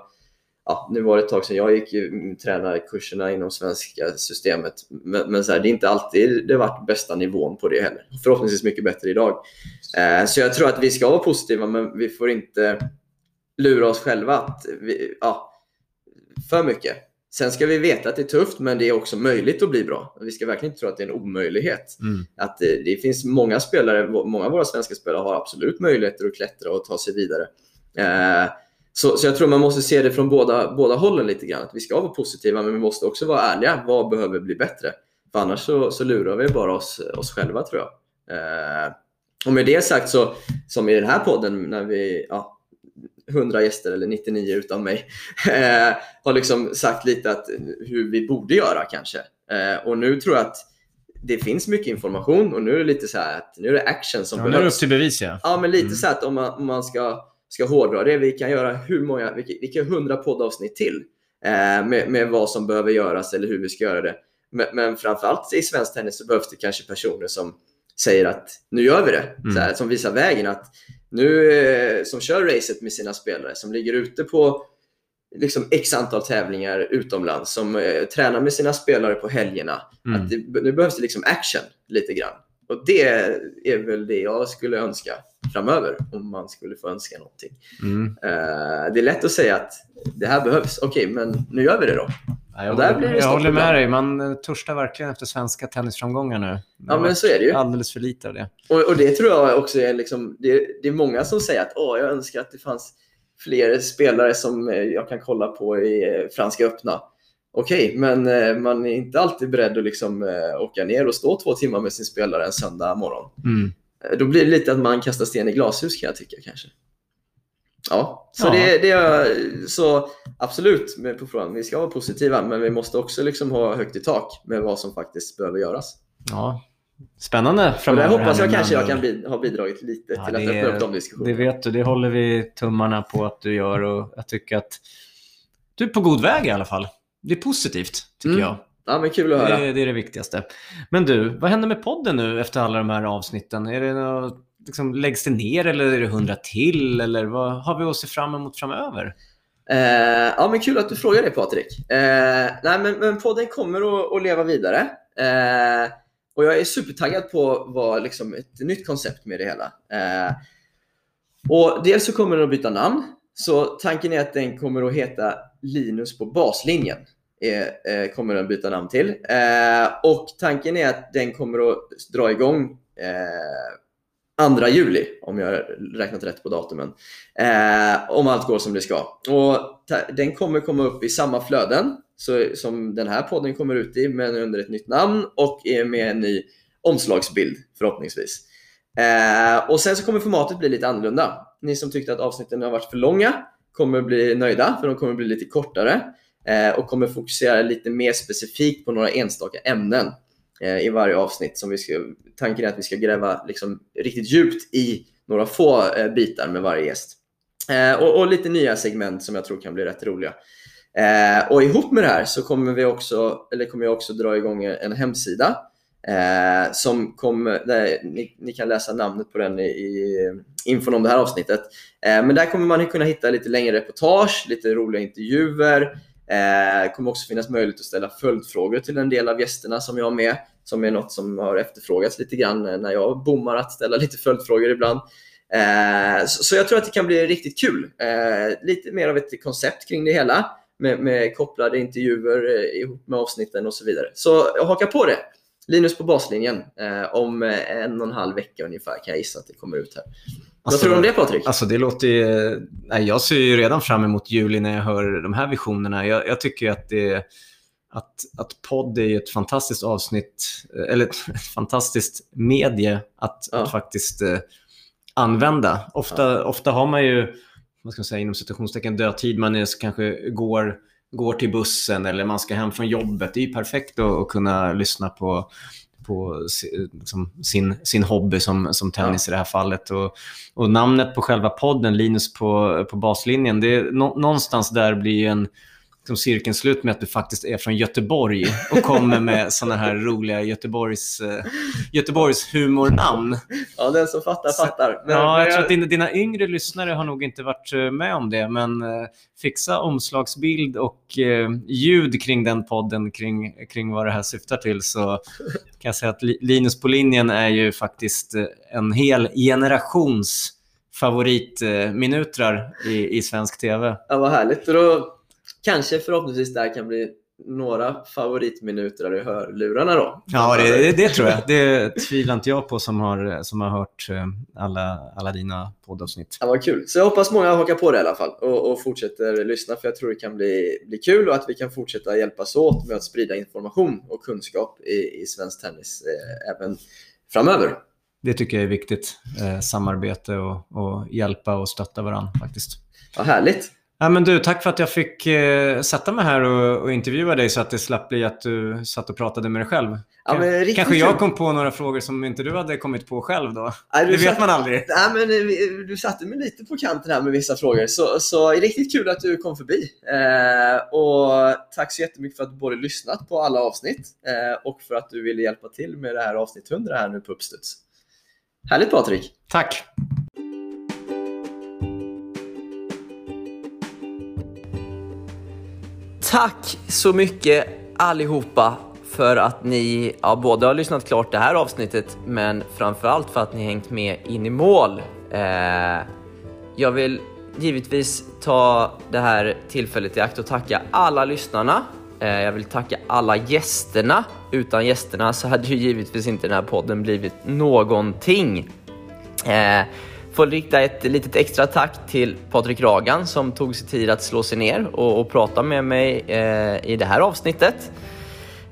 ja, nu var det ett tag sedan jag gick ju tränarkurserna inom svenska systemet, men, men så här, det är inte alltid det varit bästa nivån på det heller. Förhoppningsvis mycket bättre idag. Eh, så jag tror att vi ska vara positiva, men vi får inte lura oss själva att vi, ja, för mycket. Sen ska vi veta att det är tufft, men det är också möjligt att bli bra. Vi ska verkligen inte tro att det är en omöjlighet. Mm. Att det, det finns många spelare, många av våra svenska spelare har absolut möjligheter att klättra och ta sig vidare. Eh, så, så jag tror man måste se det från båda, båda hållen lite grann. Att vi ska vara positiva, men vi måste också vara ärliga. Vad behöver bli bättre? För annars så, så lurar vi bara oss, oss själva tror jag. Eh, och med det sagt så, som i den här podden, när vi, ja, 100 gäster eller 99 utan mig, eh, har liksom sagt lite att hur vi borde göra kanske. Eh, och nu tror jag att det finns mycket information och nu är det lite så att nu är det action som Ja, nu är det upp behövs. till bevis ja. Ja, men lite Mm. så att om man, om man ska, ska hårdra det, vi kan göra hur många, vi kan, vi kan 100 poddavsnitt till eh, med, med vad som behöver göras eller hur vi ska göra det. Men, men framförallt i svensk tennis så behövs det kanske personer som säger att nu gör vi det, Mm. så här, som visar vägen. att nu eh, Som kör racet med sina spelare, som ligger ute på liksom x antal tävlingar utomlands, som eh, tränar med sina spelare på helgerna. Mm. Att det, nu behövs det liksom action lite grann. Och det är väl det jag skulle önska framöver, om man skulle få önska någonting. Mm. Eh, det är lätt att säga att det här behövs, okej, men nu gör vi det då. Ja, jag håller, blir det jag håller med dig. Man eh, törstar verkligen efter svenska tennisframgångar nu. Det Ja, men så är det ju. Alldeles för lite av det. Och, och det tror jag också är, liksom, det, det är många som säger att Åh, jag önskar att det fanns fler spelare som eh, jag kan kolla på i eh, Franska öppna. Okej, men eh, man är inte alltid beredd att liksom, åka ner och stå två timmar med sin spelare en söndag morgon. Mm. Då blir det lite att man kastar sten i glashus kan jag tycka kanske. Ja, så Ja. Det, det är så absolut på frågan. Vi ska vara positiva, men vi måste också liksom ha högt i tak med vad som faktiskt behöver göras. Ja. Spännande Och framöver. där hoppas jag kanske jag kan bid- ha bidragit lite Ja, till att det- öppna upp de Det diskussionerna. vet du, det håller vi tummarna på att du gör och jag tycker att du är på god väg i alla fall. Det är positivt, tycker Mm, jag. Ja, men kul att höra. Det, det är det viktigaste. Men du, vad händer med podden nu efter alla de här avsnitten? Är det något, liksom, läggs det ner eller är det hundra till? Eller vad har vi att se fram emot framöver? Eh, ja, men kul att du frågar det Patrik. Eh, nej, men, men podden kommer att, att leva vidare. Eh, och jag är supertaggad på vad, liksom, ett nytt koncept med det hela. Eh, och dels så kommer den att byta namn. Så tanken är att den kommer att heta Linus på baslinjen. Är, eh, kommer den byta namn till. Eh, och tanken är att den kommer att dra igång eh, 2 juli, om jag har räknat rätt på datumen. Eh, om allt går som det ska. Och den kommer komma upp i samma flöden så, som den här podden kommer ut i, men under ett nytt namn och med en ny omslagsbild förhoppningsvis. Eh, och sen så kommer formatet bli lite annorlunda. Ni som tyckte att avsnitten har varit för långa kommer bli nöjda för de kommer bli lite kortare eh, och kommer fokusera lite mer specifikt på några enstaka ämnen Eh, i varje avsnitt. Som vi ska, tanken är att vi ska gräva liksom riktigt djupt i några få eh, bitar med varje gäst. Eh, och, och lite nya segment som jag tror kan bli rätt roliga. Eh, och ihop med det här så kommer, vi också, eller kommer jag också dra igång en hemsida eh, som kommer, där ni, ni kan läsa namnet på den i, i infon om det här avsnittet. Eh, men där kommer man kunna hitta lite längre reportage, lite roliga intervjuer. Eh, Det kommer också finnas möjlighet att ställa följdfrågor till en del av gästerna som jag har med, som är något som har efterfrågats lite grann eh, när jag bommar att ställa lite följdfrågor ibland. Eh, Så så jag tror att det kan bli riktigt kul. Eh, Lite mer av ett koncept kring det hela med, med kopplade intervjuer eh, ihop med avsnitten och så vidare. Så haka på det! Linus på baslinjen. Eh, om eh, en och en halv vecka ungefär kan jag gissa att det kommer ut här. Vad tror du om det Patrik? Alltså det låter ju... Nej, jag ser ju redan fram emot juli när jag hör de här visionerna. Jag, jag tycker att det att, att podd är ett fantastiskt avsnitt, eh, eller ett, fantastiskt medie att, Ja. att faktiskt eh, använda. Ofta, ofta har man ju, vad ska man säga, inom citationstecken dödtid. Man är, kanske går, går till bussen eller man ska hem från jobbet. Det är ju perfekt att, att kunna lyssna på, på liksom, sin, sin hobby som, som tennis i det här fallet. Och, och namnet på själva podden, Linus på, på baslinjen, det är, nå, någonstans där blir ju en liksom cirkeln slut med att du faktiskt är från Göteborg och kommer med sådana här roliga Göteborgs, eh, Göteborgs humornamn. Ja, den som fattar fattar. Men, ja, jag tror att dina, dina yngre lyssnare har nog inte varit eh, med om det, men eh, fixa omslagsbild och ljud kring den podden, kring, kring vad det här syftar till, så kan jag säga att Li- Linus på linjen är ju faktiskt en hel generations favoritminutrar i, i svensk tv. Ja, vad härligt. Då kanske förhoppningsvis där kan bli några favoritminuter i hörlurarna då. Ja, det, det, det tror jag. Det tvivlar inte jag på som har, som har hört eh, alla, alla dina poddavsnitt. Ja, vad kul. Så jag hoppas många hakar på det i alla fall och, och fortsätter lyssna för jag tror det kan bli, bli kul och att vi kan fortsätta hjälpas åt med att sprida information och kunskap i, i svensk tennis eh, även framöver. Det tycker jag är viktigt. Eh, samarbete och, och hjälpa och stötta varandra faktiskt. Ja, härligt. Ja, men du, tack för att jag fick eh, sätta mig här och, och intervjua dig så att det slapp bli att du satt och pratade med dig själv. Ja, men Kanske jag kom på några frågor som inte du hade kommit på själv då. Du det vet satt- man aldrig. Nej, men eh, du satte mig lite på kanten här med vissa frågor, så, så riktigt kul att du kom förbi. Eh, och tack så jättemycket för att du både lyssnat på alla avsnitt eh, och för att du ville hjälpa till med det här avsnitt 100 här nu på Uppstuds. Härligt Patrik! Tack! Tack så mycket allihopa för att ni ja, både har lyssnat klart det här avsnittet men framförallt för att ni hängt med in i mål. Eh, jag vill givetvis ta det här tillfället i akt och tacka alla lyssnarna. Eh, jag vill tacka alla gästerna. Utan gästerna så hade ju givetvis inte den här podden blivit någonting. Eh, får rikta ett litet extra tack till Patrik Ragan som tog sig tid att slå sig ner och, och prata med mig eh, i det här avsnittet.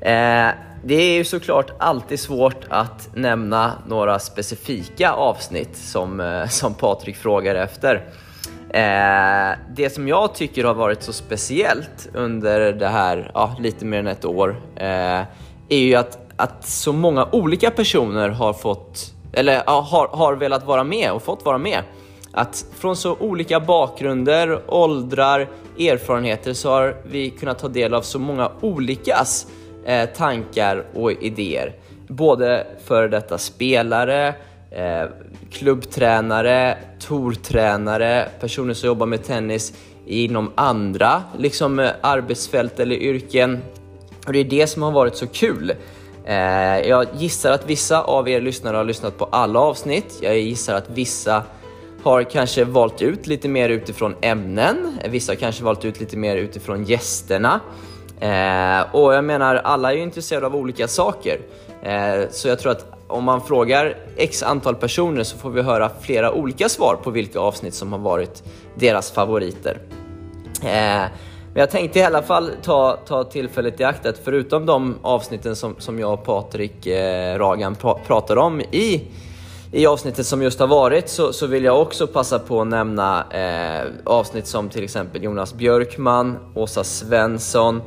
Eh, det är ju såklart alltid svårt att nämna några specifika avsnitt som, eh, som Patrik frågar efter. Eh, det som jag tycker har varit så speciellt under det här ja, lite mer än ett år eh, är ju att, att så många olika personer har fått eller ja, har, har velat vara med och fått vara med. Att från så olika bakgrunder, åldrar, erfarenheter så har vi kunnat ta del av så många olikas eh, tankar och idéer. Både för detta spelare, eh, klubbtränare, tortränare, personer som jobbar med tennis inom andra liksom, eh, arbetsfält eller yrken. Och det är det som har varit så kul. Eh, jag gissar att vissa av er lyssnare har lyssnat på alla avsnitt. Jag gissar att vissa har kanske valt ut lite mer utifrån ämnen. Vissa har kanske valt ut lite mer utifrån gästerna. Eh, och jag menar, alla är ju intresserade av olika saker. Eh, så jag tror att om man frågar x antal personer så får vi höra flera olika svar på vilka avsnitt som har varit deras favoriter. Eh, men jag tänkte i alla fall ta, ta tillfället i akt att förutom de avsnitten som, som jag och Patrik eh, Ragan pra, pratar om i, i avsnittet som just har varit så, så vill jag också passa på att nämna eh, avsnitt som till exempel Jonas Björkman, Åsa Svensson,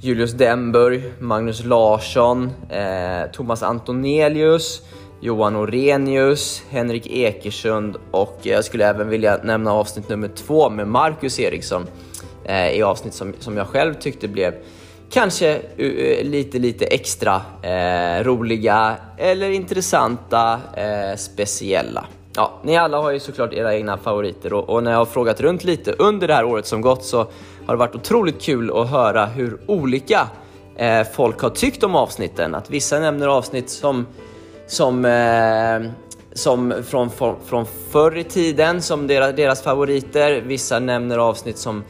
Julius Demburg, Magnus Larsson, eh, Thomas Antonelius, Johan Orenius, Henrik Ekersund och jag skulle även vilja nämna avsnitt nummer två med Marcus Eriksson. eh, Eh, i avsnitt som, som jag själv tyckte blev kanske eh, lite, lite extra eh, roliga eller intressanta, eh, speciella. Ja, ni alla har ju såklart era egna favoriter och, och när jag har frågat runt lite under det här året som gått så har det varit otroligt kul att höra hur olika eh, folk har tyckt om avsnitten. Att vissa nämner avsnitt som som, eh, som från, från, från förr i tiden som deras, deras favoriter. Vissa nämner avsnitt som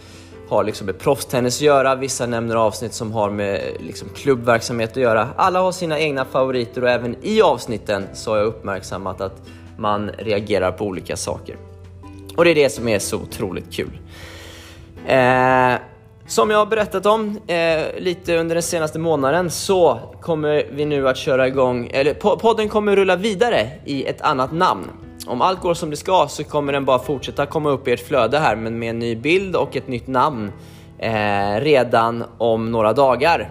har liksom med proffstennis att göra, vissa nämner avsnitt som har med liksom klubbverksamhet att göra. Alla har sina egna favoriter och även i avsnitten så har jag uppmärksammat att man reagerar på olika saker. Och det är det som är så otroligt kul. Eh, som jag har berättat om eh, lite under den senaste månaden så kommer vi nu att köra igång, eller podden kommer rulla vidare i ett annat namn. Om allt går som det ska så kommer den bara fortsätta komma upp i ert flöde här men med en ny bild och ett nytt namn eh, redan om några dagar.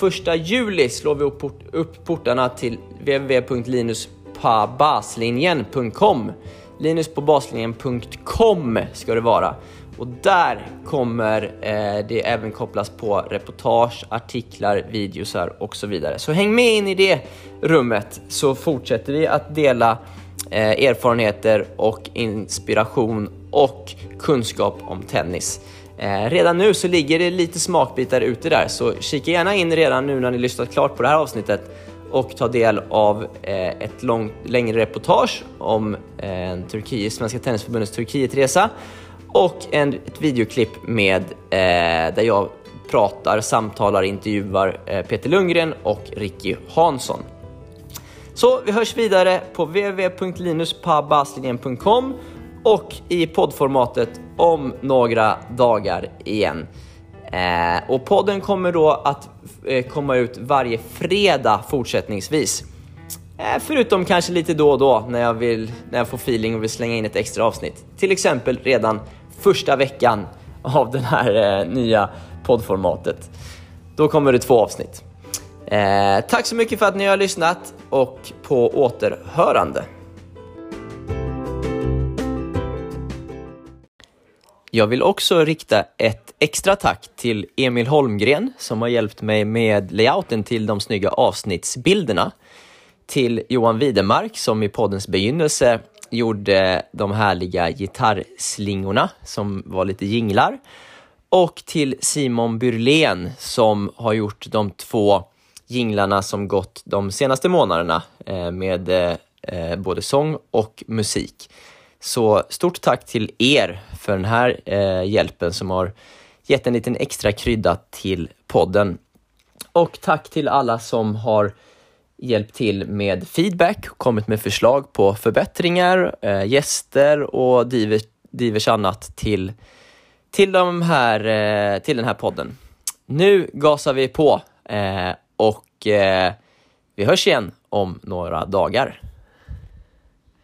Första juli slår vi upp, port- upp portarna till www.linuspabaslinjen.com Linuspabaslinjen.com ska det vara. och där kommer eh, det även kopplas på reportage, artiklar, videosar och så vidare. Så häng med in i det rummet så fortsätter vi att dela eh, erfarenheter och inspiration och kunskap om tennis. Eh, redan nu så ligger det lite smakbitar ute där, så kika gärna in redan nu när ni lyssnat klart på det här avsnittet och ta del av eh, ett långt, längre reportage om eh, Turkiet, Svenska Tennisförbundets Turkietresa och en, ett videoklipp med, eh, där jag pratar, samtalar, intervjuar eh, Peter Lundgren och Ricky Hansson. Så vi hörs vidare på www.linuspabaslinjen.com och i poddformatet om några dagar igen. Eh, och podden kommer då att eh, komma ut varje fredag fortsättningsvis. Eh, förutom kanske lite då och då när jag, vill, när jag får feeling och vill slänga in ett extra avsnitt. Till exempel redan första veckan av det här eh, nya poddformatet. Då kommer det två avsnitt. Eh, tack så mycket för att ni har lyssnat och på återhörande. Jag vill också rikta ett extra tack till Emil Holmgren som har hjälpt mig med layouten till de snygga avsnittsbilderna. Till Johan Widemark som i poddens begynnelse gjorde de härliga gitarrslingorna som var lite jinglar. Och till Simon Burlén som har gjort de två jinglarna som gått de senaste månaderna eh, med eh, eh, både sång och musik. Så stort tack till er för den här hjälpen som har gett en liten extra krydda till podden. Och tack till alla som har hjälpt till med feedback, kommit med förslag på förbättringar, gäster och divers, divers annat till, till, de här, till den här podden. Nu gasar vi på och eh, vi hörs igen om några dagar.